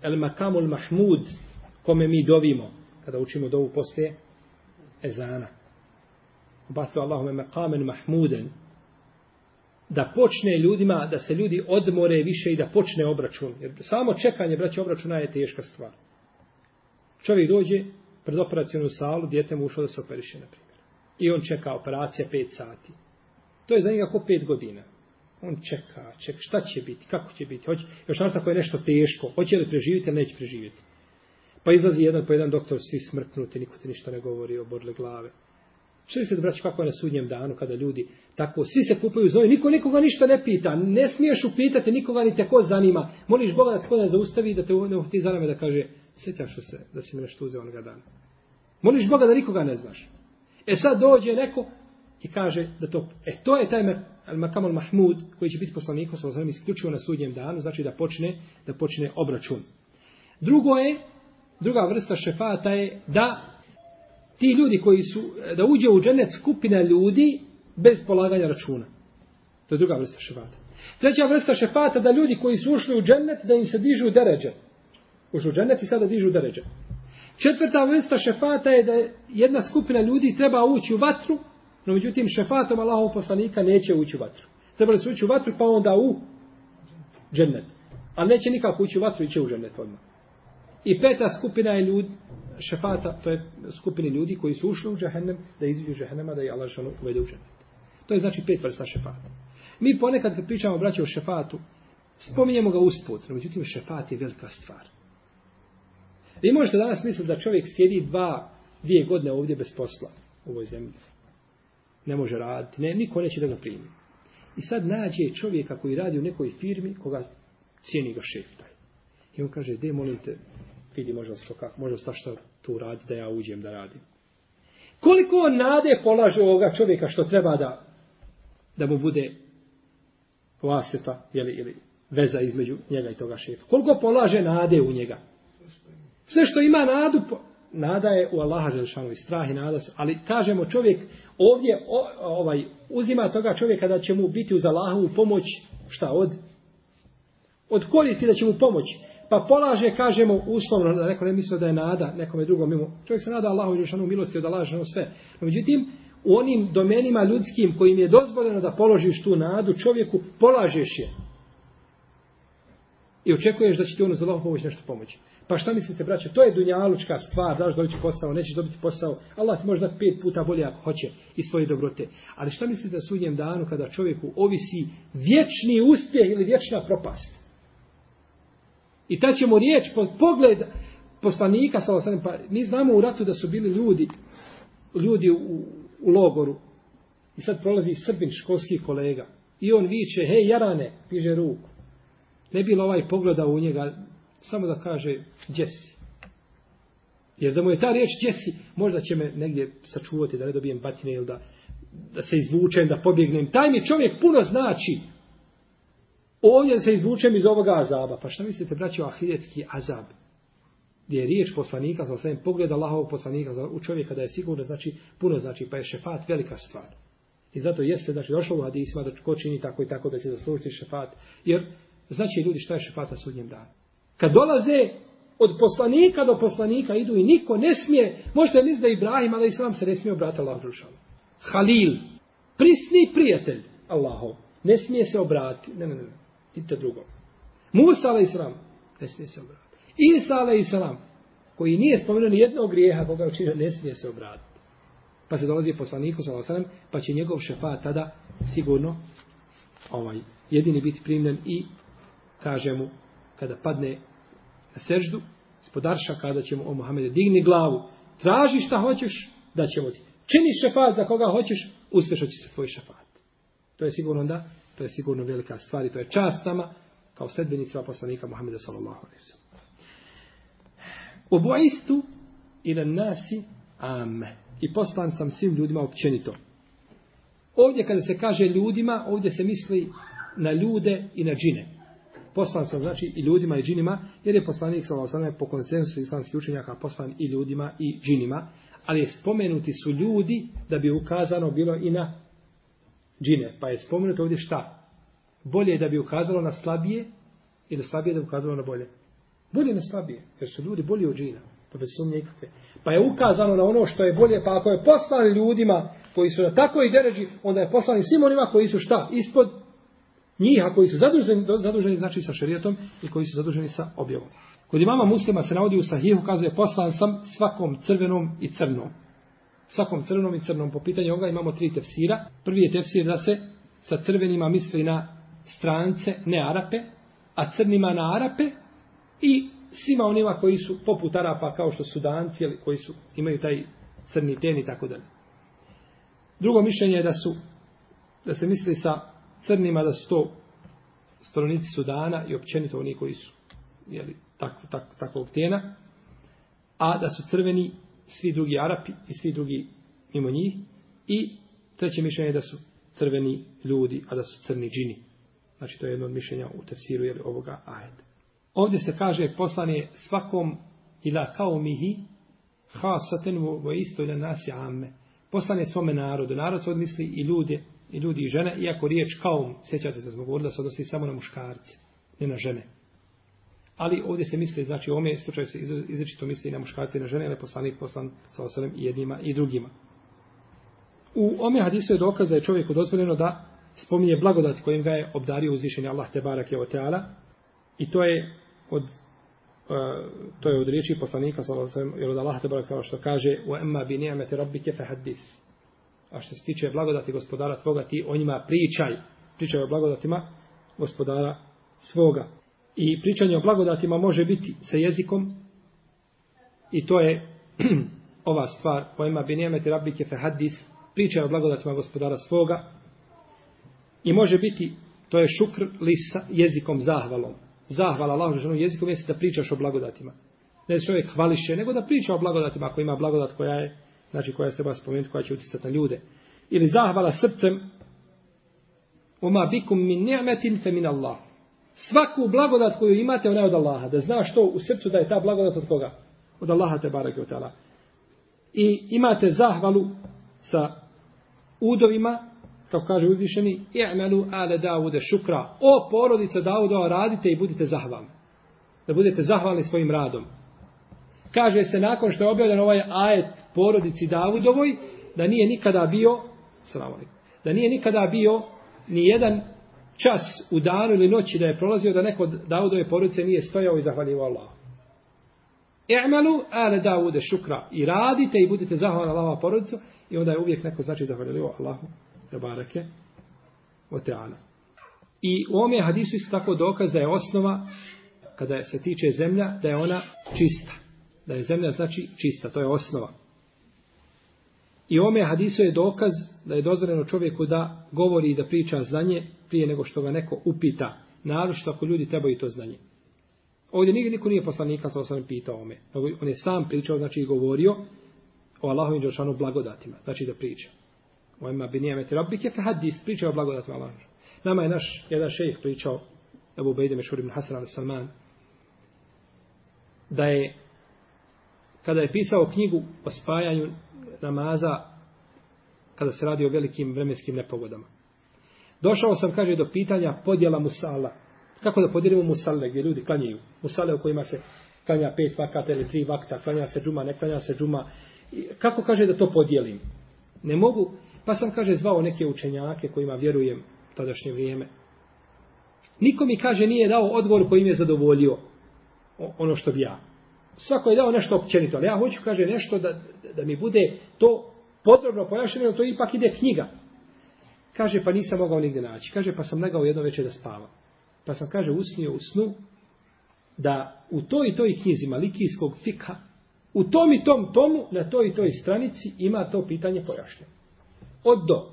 el makamul mahmud kome mi dovimo kada učimo dovu poslije ezana. Obasio Allahume meqamen mahmuden. Da počne ljudima, da se ljudi odmore više i da počne obračun. Jer samo čekanje, braće, obračuna je teška stvar. Čovjek dođe pred operacijenu salu, djete mu ušlo da se operiše, na primjer. I on čeka operacija 5 sati. To je za njega oko 5 godina. On čeka, čeka, šta će biti, kako će biti. Hoće, još naravno tako je nešto teško. Hoće li preživjeti ili neće preživjeti. Pa izlazi jedan po jedan doktor, svi smrtnuti, niko ti ništa ne govori, oborle glave. Što mislite, braći, kako je na sudnjem danu, kada ljudi tako, svi se kupaju zove, niko nikoga ništa ne pita, ne smiješ upitati, nikoga ni te ko zanima. Moliš Boga da te zaustavi, da te ne ti zaname da kaže, sjećaš se da si mi nešto uzeo onoga dana. Moliš Boga da nikoga ne znaš. E sad dođe neko i kaže da to, e to je taj mer, al makamul mahmud koji će biti poslanik sa osam isključivo na sudnjem danu znači da počne da počne obračun drugo je Druga vrsta šefata je da ti ljudi koji su, da uđe u dženec skupina ljudi bez polaganja računa. To je druga vrsta šefata. Treća vrsta šefata da ljudi koji su ušli u dženec da im se dižu deređe. Ušli u dženec i sada dižu deređe. Četvrta vrsta šefata je da jedna skupina ljudi treba ući u vatru, no međutim šefatom Allahov poslanika neće ući u vatru. Trebali su ući u vatru pa onda u dženet. A neće nikako ući u vatru i će u dženet odmah. I peta skupina je ljudi, šefata, to je skupine ljudi koji su ušli u džahennem, da izviju džahennema, da je Allah šanu uvede u džahennem. To je znači pet vrsta šefata. Mi ponekad kad pričamo braće o šefatu, spominjemo ga usput, no međutim šefat je velika stvar. Vi možete danas misliti da čovjek sjedi dva, dvije godine ovdje bez posla u ovoj zemlji. Ne može raditi, ne, niko neće da ga primi. I sad nađe čovjeka koji radi u nekoj firmi koga cijeni ga šef taj. I on kaže, de molim te, vidi može li što kako, može li što tu radi, da ja uđem da radim. Koliko on nade polaže ovoga čovjeka što treba da, da mu bude vaseta ili, ili veza između njega i toga šefa. Koliko polaže nade u njega? Sve što ima nadu, po, nada je u Allaha Želšanu i strah i nada su, ali kažemo čovjek ovdje o, ovaj, uzima toga čovjeka da će mu biti uz Allahovu pomoć šta od? Od koristi da će mu pomoći pa polaže, kažemo, uslovno, da neko ne mislio da je nada nekome drugom mimo. Čovjek se nada Allahu i Đušanu milosti da laže ono sve. No, međutim, u onim domenima ljudskim kojim je dozvoljeno da položiš tu nadu, čovjeku polažeš je. I očekuješ da će ti ono za Allahom nešto pomoći. Pa šta mislite, braće, to je dunjalučka stvar, daš dobiti posao, nećeš dobiti posao, Allah ti može dati pet puta bolje ako hoće i svoje dobrote. Ali šta mislite da sudnjem danu kada čovjeku ovisi vječni uspjeh ili vječna propast? I ta ćemo riječ, pogled poslanika, sa ostane, pa mi znamo u ratu da su bili ljudi, ljudi u, u logoru. I sad prolazi srbin školski kolega. I on viče, hej Jarane, piže ruku. Ne bilo ovaj pogleda u njega, samo da kaže, gdje si? Jer da mu je ta riječ, gdje si? Možda će me negdje sačuvati da ne dobijem batine ili da, da se izvučem, da pobjegnem. Taj mi čovjek puno znači ovdje se izvučem iz ovoga azaba. Pa šta mislite, braći, o ahiretski azab? Gdje je riječ poslanika, sa osvijem pogled Allahovog poslanika u čovjeka da je sigurno, znači, puno znači, pa je šefat velika stvar. I zato jeste, znači, došlo u hadisima da ko čini tako i tako da će zaslužiti šefat. Jer znači ljudi šta je šefat na sudnjem danu. Kad dolaze od poslanika do poslanika idu i niko ne smije, možete misliti da Ibrahim, ali sam se ne smije obrati Allahom Halil, prisni prijatelj Allahov, ne smije se obrati. Ne, ne, ne, ne. Nite drugo. Musa alaih sram, ne smije se obratiti. Isa alaih sram, koji nije spomenuo ni jednog grijeha koga je učinio, ne smije se obratiti. Pa se dolazi poslaniku sa alaih pa će njegov šefa tada sigurno ovaj, jedini biti primljen i kaže mu, kada padne na seždu, spodarša kada će mu o Muhammede digni glavu, traži šta hoćeš, da ćemo ti. Čini šefat za koga hoćeš, uspješo će se tvoj šefat. To je sigurno da To je sigurno velika stvar i to je čast nama kao sledbenicima poslanika Muhammeda sallallahu alaihi wa U bojistu i na nasi ame. I poslan sam svim ljudima općenito. Ovdje kada se kaže ljudima, ovdje se misli na ljude i na džine. Poslan sam znači i ljudima i džinima, jer je poslanik sallallahu alaihi wa po konsensu islamskih učenjaka poslan i ljudima i džinima. Ali spomenuti su ljudi da bi ukazano bilo i na džine. Pa je spomenuto ovdje šta? Bolje je da bi ukazalo na slabije ili slabije da bi ukazalo na bolje? Bolje na slabije, jer su ljudi bolji od džina. Pa bez sumnje ikakve. Pa je ukazano na ono što je bolje, pa ako je poslan ljudima koji su na takvoj deređi, onda je poslan i svim onima koji su šta? Ispod njih, a koji su zaduženi, zaduženi znači sa šarijetom i koji su zaduženi sa objavom. Kod imama muslima se navodi u sahihu, kazuje poslan sam svakom crvenom i crnom svakom crvenom i crnom po pitanju ovoga imamo tri tefsira. Prvi je tefsir da se sa crvenima misli na strance, ne Arape, a crnima na Arape i svima onima koji su poput Arapa kao što su danci, ali koji su, imaju taj crni ten i tako dalje. Drugo mišljenje je da su da se misli sa crnima da su to stanovnici Sudana i općenito oni koji su jeli, tak, tak, takvog tijena, a da su crveni svi drugi Arapi i svi drugi mimo njih. I treće mišljenje je da su crveni ljudi, a da su crni džini. Znači to je jedno od mišljenja u tefsiru jeli, ovoga ajeta. Ovdje se kaže poslanje svakom ila kao mihi ha saten vo isto ila nasi amme. Poslanje svome narodu. Narod se odmisli i ljudi, i ljudi i žene, iako riječ kaum, sjećate se, smo govorili da se odnosi samo na muškarce, ne na žene. Ali ovdje se misli, znači ome slučaju se izrečito misli na muškarce i na žene, ali poslanik poslan sa osanem i jednima i drugima. U ome hadisu je dokaz da je čovjeku dozvoljeno da spominje blagodat kojim ga je obdario uzvišenje Allah te barak je oteala i to je od uh, to je od riječi poslanika sallallahu alejhi ve sellem jer od Allaha što kaže wa amma bi ni'mati rabbike fahaddis a što se tiče blagodati gospodara tvoga ti o njima pričaj pričaj o blagodatima gospodara svoga I pričanje o blagodatima može biti sa jezikom. I to je ova stvar pojma Benjamete Rabike Fehadis, priča o blagodatima gospodara svoga. I može biti, to je šukr li sa jezikom zahvalom. Zahvala Allah ženom jezikom jeste da pričaš o blagodatima. Ne da se čovjek hvališe, nego da priča o blagodatima ako ima blagodat koja je, znači koja se treba spomenuti, koja će utjecati na ljude. Ili zahvala srcem, oma bikum min ni'metin fe min Allahu svaku blagodat koju imate, ona je od Allaha. Da znaš to u srcu da je ta blagodat od koga? Od Allaha te barake od tala. I imate zahvalu sa udovima, kako kaže uzvišeni, i'melu ale Davude šukra. O porodica Davuda, radite i budite zahvalni. Da budete zahvalni svojim radom. Kaže se nakon što je objavljen ovaj ajet porodici Davudovoj, da nije nikada bio, salamu da nije nikada bio ni jedan čas u danu ili noći da je prolazio da neko Davudove porodice nije stojao i zahvaljivo Allah. I'malu ale Davude šukra. I radite i budite zahvalni Allahova porodicu i onda je uvijek neko znači zahvaljivo Allahu da barake o teana. I u ovom je hadisu isto tako dokaz da je osnova kada se tiče zemlja da je ona čista. Da je zemlja znači čista. To je osnova. I ome hadisu je dokaz da je dozvoljeno čovjeku da govori i da priča znanje prije nego što ga neko upita. Naravno ako ljudi trebaju to znanje. Ovdje nigdje niko nije poslanika sa osam pitao ome. On je sam pričao, znači i govorio o Allahovim džošanu blagodatima. Znači da priča. O ima bi nijemeti rabbi kefe hadis pričao o blagodatima Allah. Nama je naš jedan šejih pričao Ebu Bejde Mešur ibn Hasan al Salman da je kada je pisao knjigu o spajanju namaza kada se radi o velikim vremenskim nepogodama. Došao sam, kaže, do pitanja podjela musala. Kako da podijelimo musale gdje ljudi klanjaju? Musale u kojima se klanja pet vakata ili tri vakta, klanja se džuma, ne klanja se džuma. Kako kaže da to podijelim? Ne mogu. Pa sam, kaže, zvao neke učenjake kojima vjerujem tadašnje vrijeme. Niko mi, kaže, nije dao odgovor koji im je zadovoljio ono što bi ja svako je dao nešto općenito, ali ja hoću, kaže, nešto da, da mi bude to podrobno pojašnjeno, to ipak ide knjiga. Kaže, pa nisam mogao nigde naći. Kaže, pa sam negao jedno večer da spava. Pa sam, kaže, usnio u snu da u toj i toj knjizi Malikijskog fika, u tom i tom tomu, na toj i toj stranici ima to pitanje pojašnjeno. Od do.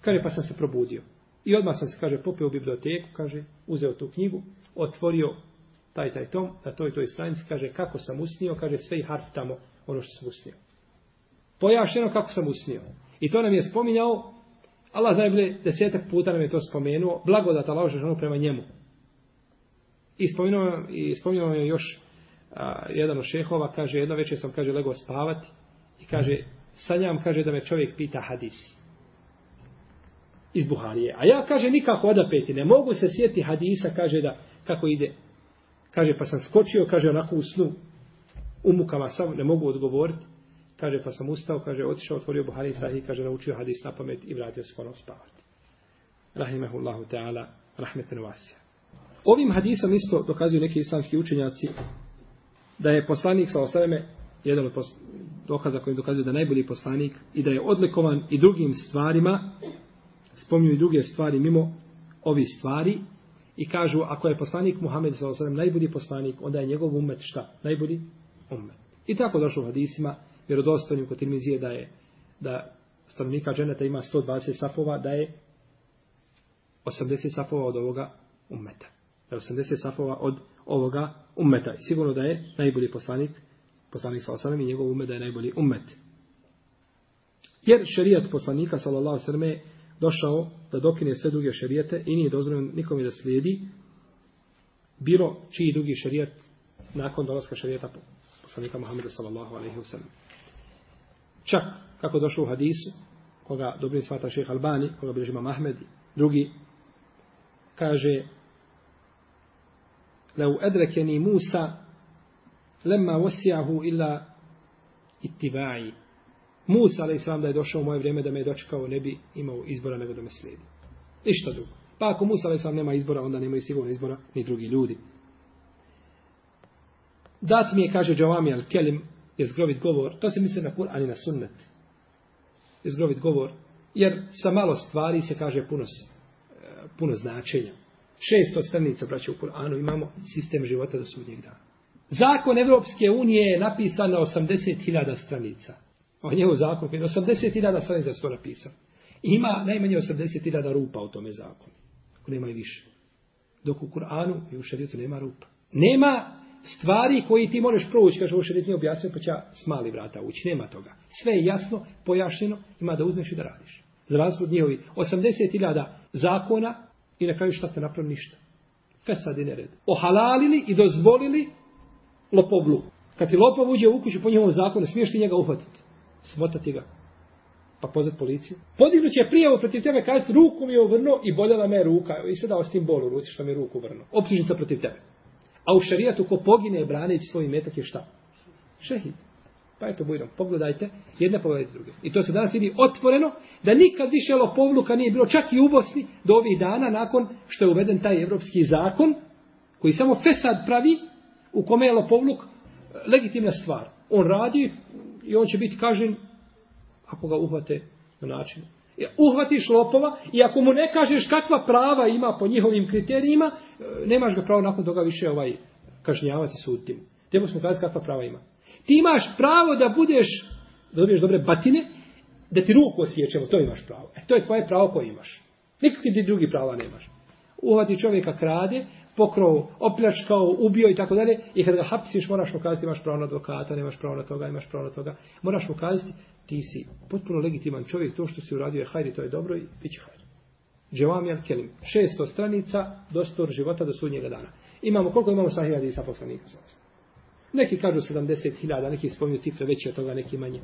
Kaže, pa sam se probudio. I odmah sam se, kaže, popio u biblioteku, kaže, uzeo tu knjigu, otvorio taj taj tom, na toj toj stranici, kaže kako sam usnio, kaže sve i harf tamo, ono što sam usnio. Pojašeno kako sam usnio. I to nam je spominjao, Allah najbolje desetak puta nam je to spomenuo, blagodat Allah žeš ono prema njemu. I spominjao, i spominjao je još a, jedan od šehova, kaže, jedno večer sam, kaže, lego spavati, i kaže, sanjam, kaže, da me čovjek pita hadis iz Buharije. A ja, kaže, nikako odapeti, ne mogu se sjeti hadisa, kaže, da kako ide, Kaže, pa sam skočio, kaže, onako u snu, u mukama sam, ne mogu odgovoriti. Kaže, pa sam ustao, kaže, otišao, otvorio Buhari i Sahih, kaže, naučio hadis na pamet i vratio se ponov spavati. Rahimahullahu ta'ala, rahmeten vasija. Ovim hadisom isto dokazuju neki islamski učenjaci da je poslanik sa ostaleme jedan od dokaza kojim dokazuju da je najbolji poslanik i da je odlikovan i drugim stvarima, spominju i druge stvari mimo ovi stvari, I kažu, ako je poslanik Muhammed s.a.v. najbolji poslanik, onda je njegov umet šta? Najbolji umet. I tako došlo u hadisima, jer od ostavnju kod Tirmizije da je, da stanovnika dženeta ima 120 safova, da je 80 safova od ovoga umeta. Da je 80 safova od ovoga umeta. I sigurno da je najbolji poslanik, poslanik s.a.v. i njegov umet da je najbolji umet. Jer šerijat poslanika s.a.v došao da dokine sve druge šerijete i nije dozvoljeno nikome da slijedi bilo čiji drugi šerijet nakon dolaska šerijeta poslanika Muhammeda sallallahu alaihi wa sallam. Čak kako je došlo u hadisu, koga dobri svata šeha Albani, koga bilježi imam Ahmed, drugi, kaže Lau edrekeni Musa lemma wasijahu illa ittiba'i Musa, ali sam da je došao u moje vrijeme da me je dočekao, ne bi imao izbora nego da me slijedi. Ništa drugo. Pa ako Musa, ali sam nema izbora, onda nema i sigurno izbora ni drugi ljudi. Dat mi je, kaže Džavami Al-Kelim, je zgrovit govor. To se misli na Kur'an i na sunnet. Je zgrovit govor. Jer sa malo stvari se kaže puno, puno značenja. Šesto stranica, braće, u Kur'anu imamo sistem života do sudnjeg dana. Zakon Evropske unije je napisan na 80.000 stranica. O njemu zakon koji je 80.000 stranica sto napisao. Ima najmanje 80.000 rupa u tome zakonu. Ako nema i više. Dok u Kur'anu i u šarijetu nema rupa. Nema stvari koji ti možeš proći, kaže ovo šarijet nije objasnio, pa će s mali vrata ući. Nema toga. Sve je jasno, pojašnjeno, ima da uzmeš i da radiš. Za razlog njihovi 80.000 zakona i na kraju šta ste napravili ništa. Fesad i nered. Ohalalili i dozvolili lopovlu. Kad ti lopov uđe u kuću po njemu zakonu, smiješ ti njega uhvatiti smotati ga, pa pozvati policiju. Podignut će prijavu protiv tebe, kazati ruku mi je uvrno i boljala me ruka. I se dao s tim bolu ruci što mi je ruku uvrno. Optužnica protiv tebe. A u šarijatu ko pogine braneći svoj metak je šta? Šehid. Pa eto, bujno, pogledajte, jedne pogledajte druge. I to se danas vidi otvoreno, da nikad više lopovluka nije bilo, čak i u Bosni, do ovih dana, nakon što je uveden taj evropski zakon, koji samo Fesad pravi, u kome je lopovluk eh, legitimna stvar. On radi, i on će biti kažen ako ga uhvate na način. E, uhvatiš lopova i ako mu ne kažeš kakva prava ima po njihovim kriterijima, e, nemaš ga pravo nakon toga više ovaj kažnjavati sudim. Tebo smo kazati kakva prava ima. Ti imaš pravo da budeš, da dobiješ dobre batine, da ti ruku osjećamo, to imaš pravo. E, to je tvoje pravo koje imaš. Nikakve ti drugi prava nemaš. Uhvati čovjeka krade, pokrao, opljačkao, ubio i tako dalje. I kad ga hapsiš, moraš mu kazati imaš pravo na advokata, nemaš pravo na toga, imaš pravo na toga. Moraš mu kazati ti si potpuno legitiman čovjek, to što si uradio je hajdi, to je dobro i bit će hajdi. Dževam jel kelim. Šesto stranica, dostor života do sudnjega dana. Imamo, koliko imamo sahih hadisa poslanika? Neki kažu 70.000, neki spominju cifre veće od toga, neki manje.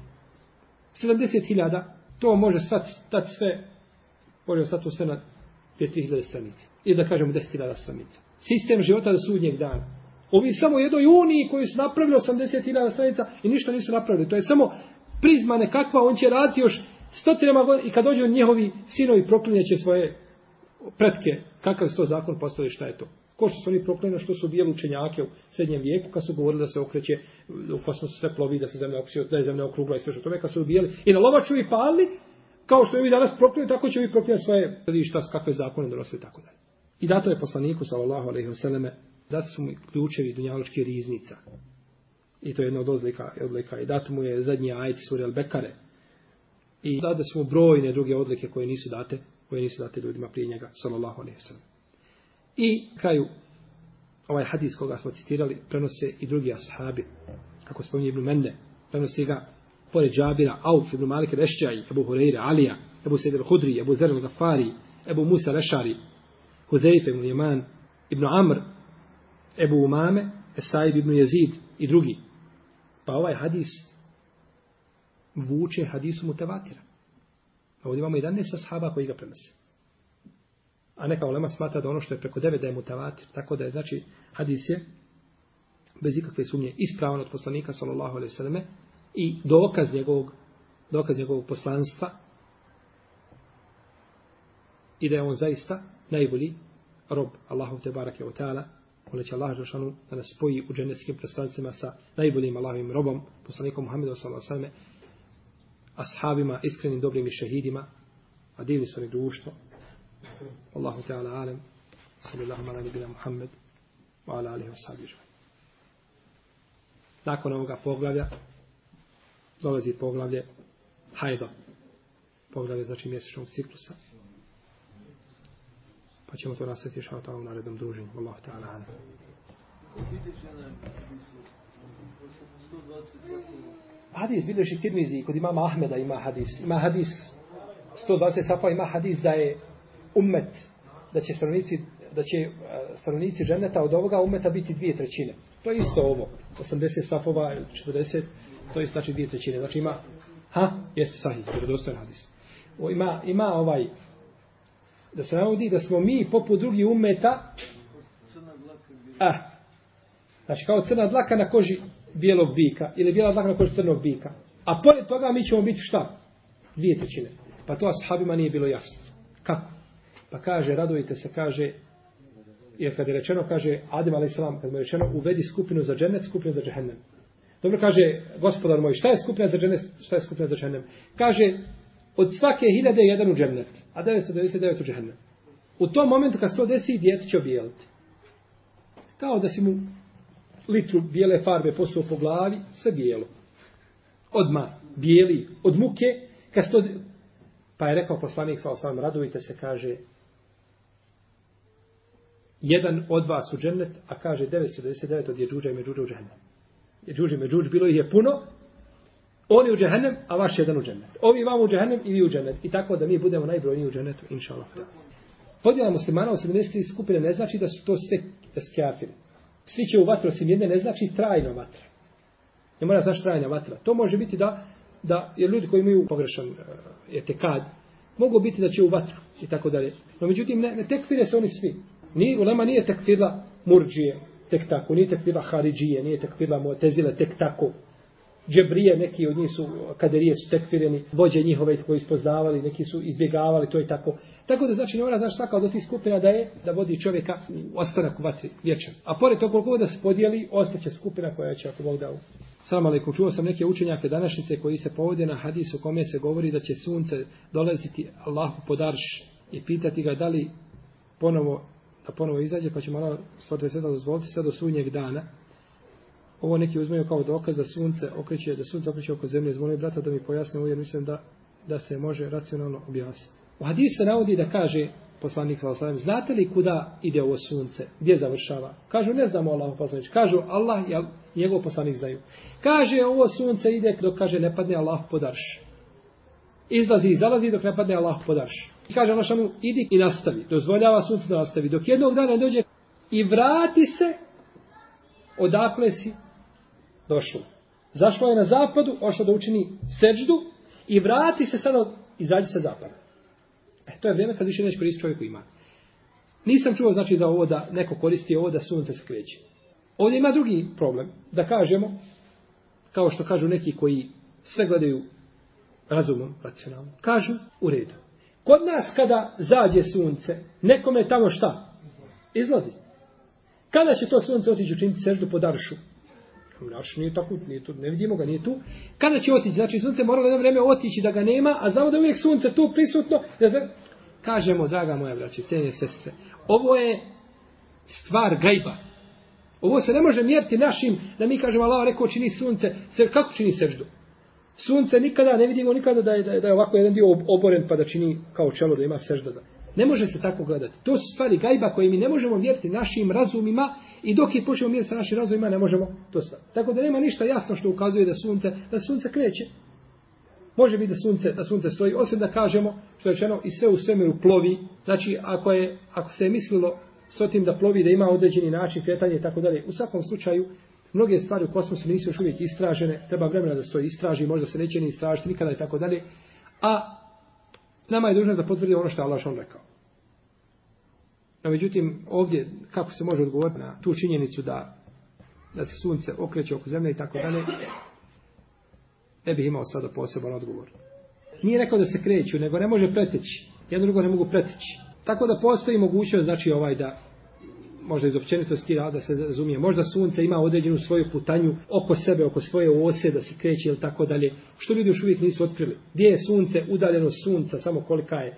70.000, to može stati sve, može stati sve na 2.000 stranice. I da kažemo 10.000 stranica sistem života do sudnjeg dana. Ovi samo jednoj uniji koji su napravili 80.000 stranica i ništa nisu napravili. To je samo prizma nekakva, on će raditi još stotinama godina i kad dođu njihovi sinovi proklinjaće svoje pretke, kakav se to zakon postavi, šta je to. Ko što su oni proklinjali, što su bijeli učenjake u srednjem vijeku, kad su govorili da se okreće u kosmosu sve plovi, da se zemlja okreće, da je zemlja okrugla i sve što tome, kad su bijeli i na lovaču i pali, kao što je ovi danas proklinjali, tako će ovi proklinjali svoje, vidi šta su, kakve zakone donosili i tako dalje. I dato je poslaniku, sallallahu alaihi vseleme, da su mu ključevi dunjaločki riznica. I to je jedna od odlika, odlika. I dato mu je zadnji ajci suri al-Bekare. I dade su mu brojne druge odlike koje nisu date, koje nisu date ljudima prije njega, sallallahu alaihi vseleme. I kraju, ovaj hadis koga smo citirali, prenose i drugi ashabi, kako spominje Ibn Mende, prenose ga pored Džabira, Auf, Ibn Malik, Rešćaj, Ebu Hureyre, Alija, Ebu Sejder Hudri, Ebu Zerul Gafari, Ebu Musa Rešari, Huzeife ibn Jeman, ibn Amr, Ebu Umame, Esaid ibn Jezid i drugi. Pa ovaj hadis vuče hadisu mutavatira. A ovdje imamo 11 sahaba koji ga prenose. A neka ulema smatra da ono što je preko 9 da je mutavatir. Tako da je, znači, hadis je bez ikakve sumnje ispravan od poslanika sallallahu alaihi sallam i dokaz njegovog, dokaz njegovog poslanstva i da je on zaista najbolji rob Allahu te barake u ta'ala, kole će Allah Žešanu da nas spoji u dženeckim predstavnicima sa najboljim Allahovim robom, poslanikom Muhammedu s.a.v. ashabima, iskrenim dobrim i šehidima, a divni su oni društvo. Allahu ta'ala alem, sallallahu ala nebina Muhammed, wa ala alihi wa Nakon ovoga poglavlja, dolazi poglavlje Hajda, poglavlje znači mjesečnog ciklusa pa ćemo to nastaviti šao tamo na rednom druženju. Allah ta'ala. Ovidite žena je pisao 120 Hadis bilježi Tirmizi kod imama Ahmeda ima hadis. Ima hadis 120 safova ima hadis da je ummet, da će stranici da će eh, stranici dženeta od ovoga ummeta biti dvije trećine. To je isto ovo. 80 safova, 40 to je znači dvije trećine. Znači ima ha, jeste sahih, vjerodostojan hadis. O, ima, ima ovaj da se navodi da smo mi poput drugih umeta a eh, znači kao crna dlaka na koži bijelog bika ili bijela dlaka na koži crnog bika a pored toga mi ćemo biti šta dvije trećine pa to ashabima nije bilo jasno kako pa kaže radujte se kaže jer kad je rečeno kaže Adem a.s. kad mu je rečeno uvedi skupinu za džennet skupinu za džehennem dobro kaže gospodar moj šta je skupina za džennet šta je skupina za džehennem kaže od svake hiljade jedan u džennet, a 999 u džennet. U tom momentu kad se to desi, djete će obijeliti. Kao da si mu litru bijele farbe posuo po glavi, sve bijelo. Odma, bijeli, od muke, kad se to... Pa je rekao poslanik sa osam, radovite se, kaže, jedan od vas u džennet, a kaže 999 od je džuđa i međuđa u džennet. Je džuđa i međuđa, bilo ih je puno, Oni u džehennem, a vaš jedan u džennet. Ovi vam u džehennem i vi u džennet. I tako da mi budemo najbrojniji u džennetu, inša Allah. Podjela muslimana u 73 skupine ne znači da su to sve skjafiri. Svi će u vatru osim jedne, ne znači trajno vatra. Ne mora znaš trajna vatra. To može biti da, da je ljudi koji imaju pogrešan e, etekad, mogu biti da će u vatru i tako dalje. No međutim, ne, ne tekfire se oni svi. Ni, u nama nije tekfirla murđije, tek tako, nije tekfirla haridžije, nije tekfirla motezile, tek tako džebrije, neki od njih su kaderije su tekfireni, vođe njihove koji su poznavali, neki su izbjegavali, to je tako. Tako da znači ne mora znači svaka od tih skupina da je da vodi čovjeka u ostanak u vatri vječan. A pored toga koliko da se podijeli, ostaće skupina koja će ako Bog da Salam alaikum, čuo sam neke učenjake današnjice koji se povode na hadisu u kome se govori da će sunce dolaziti Allahu podarš i pitati ga da li ponovo, da ponovo izađe pa ćemo Allah stvoriti sve da dozvoliti sve do sunnjeg dana Ovo neki uzmeju kao dokaz da sunce okreće, da sunce okreće oko zemlje. Zvoli brata da mi pojasne ovo jer mislim da, da se može racionalno objasniti. U hadisu se navodi da kaže poslanik sa osadem, znate li kuda ide ovo sunce? Gdje završava? Kažu, ne znamo Allah poslanić. Kažu, Allah i njegov poslanik znaju. Kaže, ovo sunce ide dok kaže, ne padne Allah podarš. Izlazi i zalazi dok ne padne Allah podarš. I kaže, ono mu, idi i nastavi. Dozvoljava sunce da nastavi. Dok jednog dana dođe i vrati se odakle si došlo. Zašlo je na zapadu, ošlo da učini seđdu i vrati se sada, izađe sa zapada. E, to je vrijeme kad više neće koristiti čovjeku ima. Nisam čuo znači da ovo da neko koristi ovo da sunce se kreće. Ovdje ima drugi problem. Da kažemo, kao što kažu neki koji sve gledaju razumno, racionalno. Kažu, u redu. Kod nas kada zađe sunce, nekome tamo šta? Izlazi. Kada će to sunce otići učiniti seždu po daršu? naš nije tako, nije tu, ne vidimo ga, nije tu. Kada će otići? Znači sunce moralo jedno vreme otići da ga nema, a znamo da je uvijek sunce tu prisutno. Ja znam, kažemo, draga moja braći, cijenje sestre, ovo je stvar gajba. Ovo se ne može mjeriti našim, da mi kažemo, Allah rekao čini sunce, se, kako čini seždu? Sunce nikada, ne vidimo nikada da je, da je, da je ovako jedan dio oboren pa da čini kao čelo, da ima sežda. Da. Je. Ne može se tako gledati. To su stvari gajba koje mi ne možemo vjeriti našim razumima i dok je počeo mjesto našim razumima ne možemo to sve. Tako da nema ništa jasno što ukazuje da sunce, da sunce kreće. Može biti da sunce, da sunce stoji, osim da kažemo što je rečeno i sve u svemiru plovi. Znači, ako, je, ako se je mislilo s tim da plovi, da ima određeni način kretanja i tako dalje, u svakom slučaju mnoge stvari u kosmosu nisu još uvijek istražene, treba vremena da se to istraži, možda se neće ni istražiti nikada i tako dalje, a nama je dužno za potvrdi ono što je Allah on rekao. No, međutim, ovdje, kako se može odgovoriti na tu činjenicu da, da se sunce okreće oko zemlje i tako dalje, ne bih imao sada poseban odgovor. Nije rekao da se kreću, nego ne može preteći. Jedno drugo ne mogu preteći. Tako da postoji mogućnost, znači ovaj da možda iz općenitosti da se razumije, možda sunce ima određenu svoju putanju oko sebe, oko svoje ose da se kreće ili tako dalje, što ljudi još uvijek nisu otkrili. Gdje je sunce, udaljeno sunca, samo kolika je,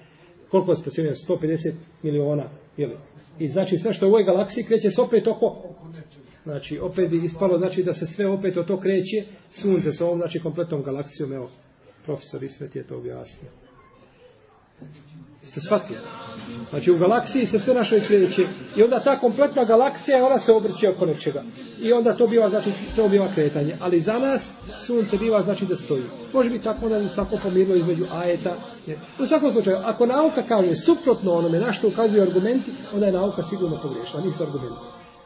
koliko je 150 miliona Jeli? I znači sve što u ovoj galaksiji kreće se opet oko... Znači, opet bi ispalo, znači da se sve opet o to kreće, sunce sa ovom, znači, kompletnom galaksijom, evo, profesor Isvet je to objasnio. Jeste shvatili? Znači u galaksiji se sve našoj kreće i onda ta kompletna galaksija ona se obrće oko nečega. I onda to biva, znači, to biva kretanje. Ali za nas sunce biva, znači da stoji. Može biti tako da je tako pomirilo između ajeta. Jer, u svakom slučaju, ako nauka kaže suprotno onome na što ukazuju argumenti, onda je nauka sigurno pogrešna. Nisu argumenti.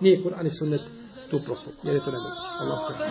Nije Kur'an i sunnet tu profu. Jer je to nemoj. Allah.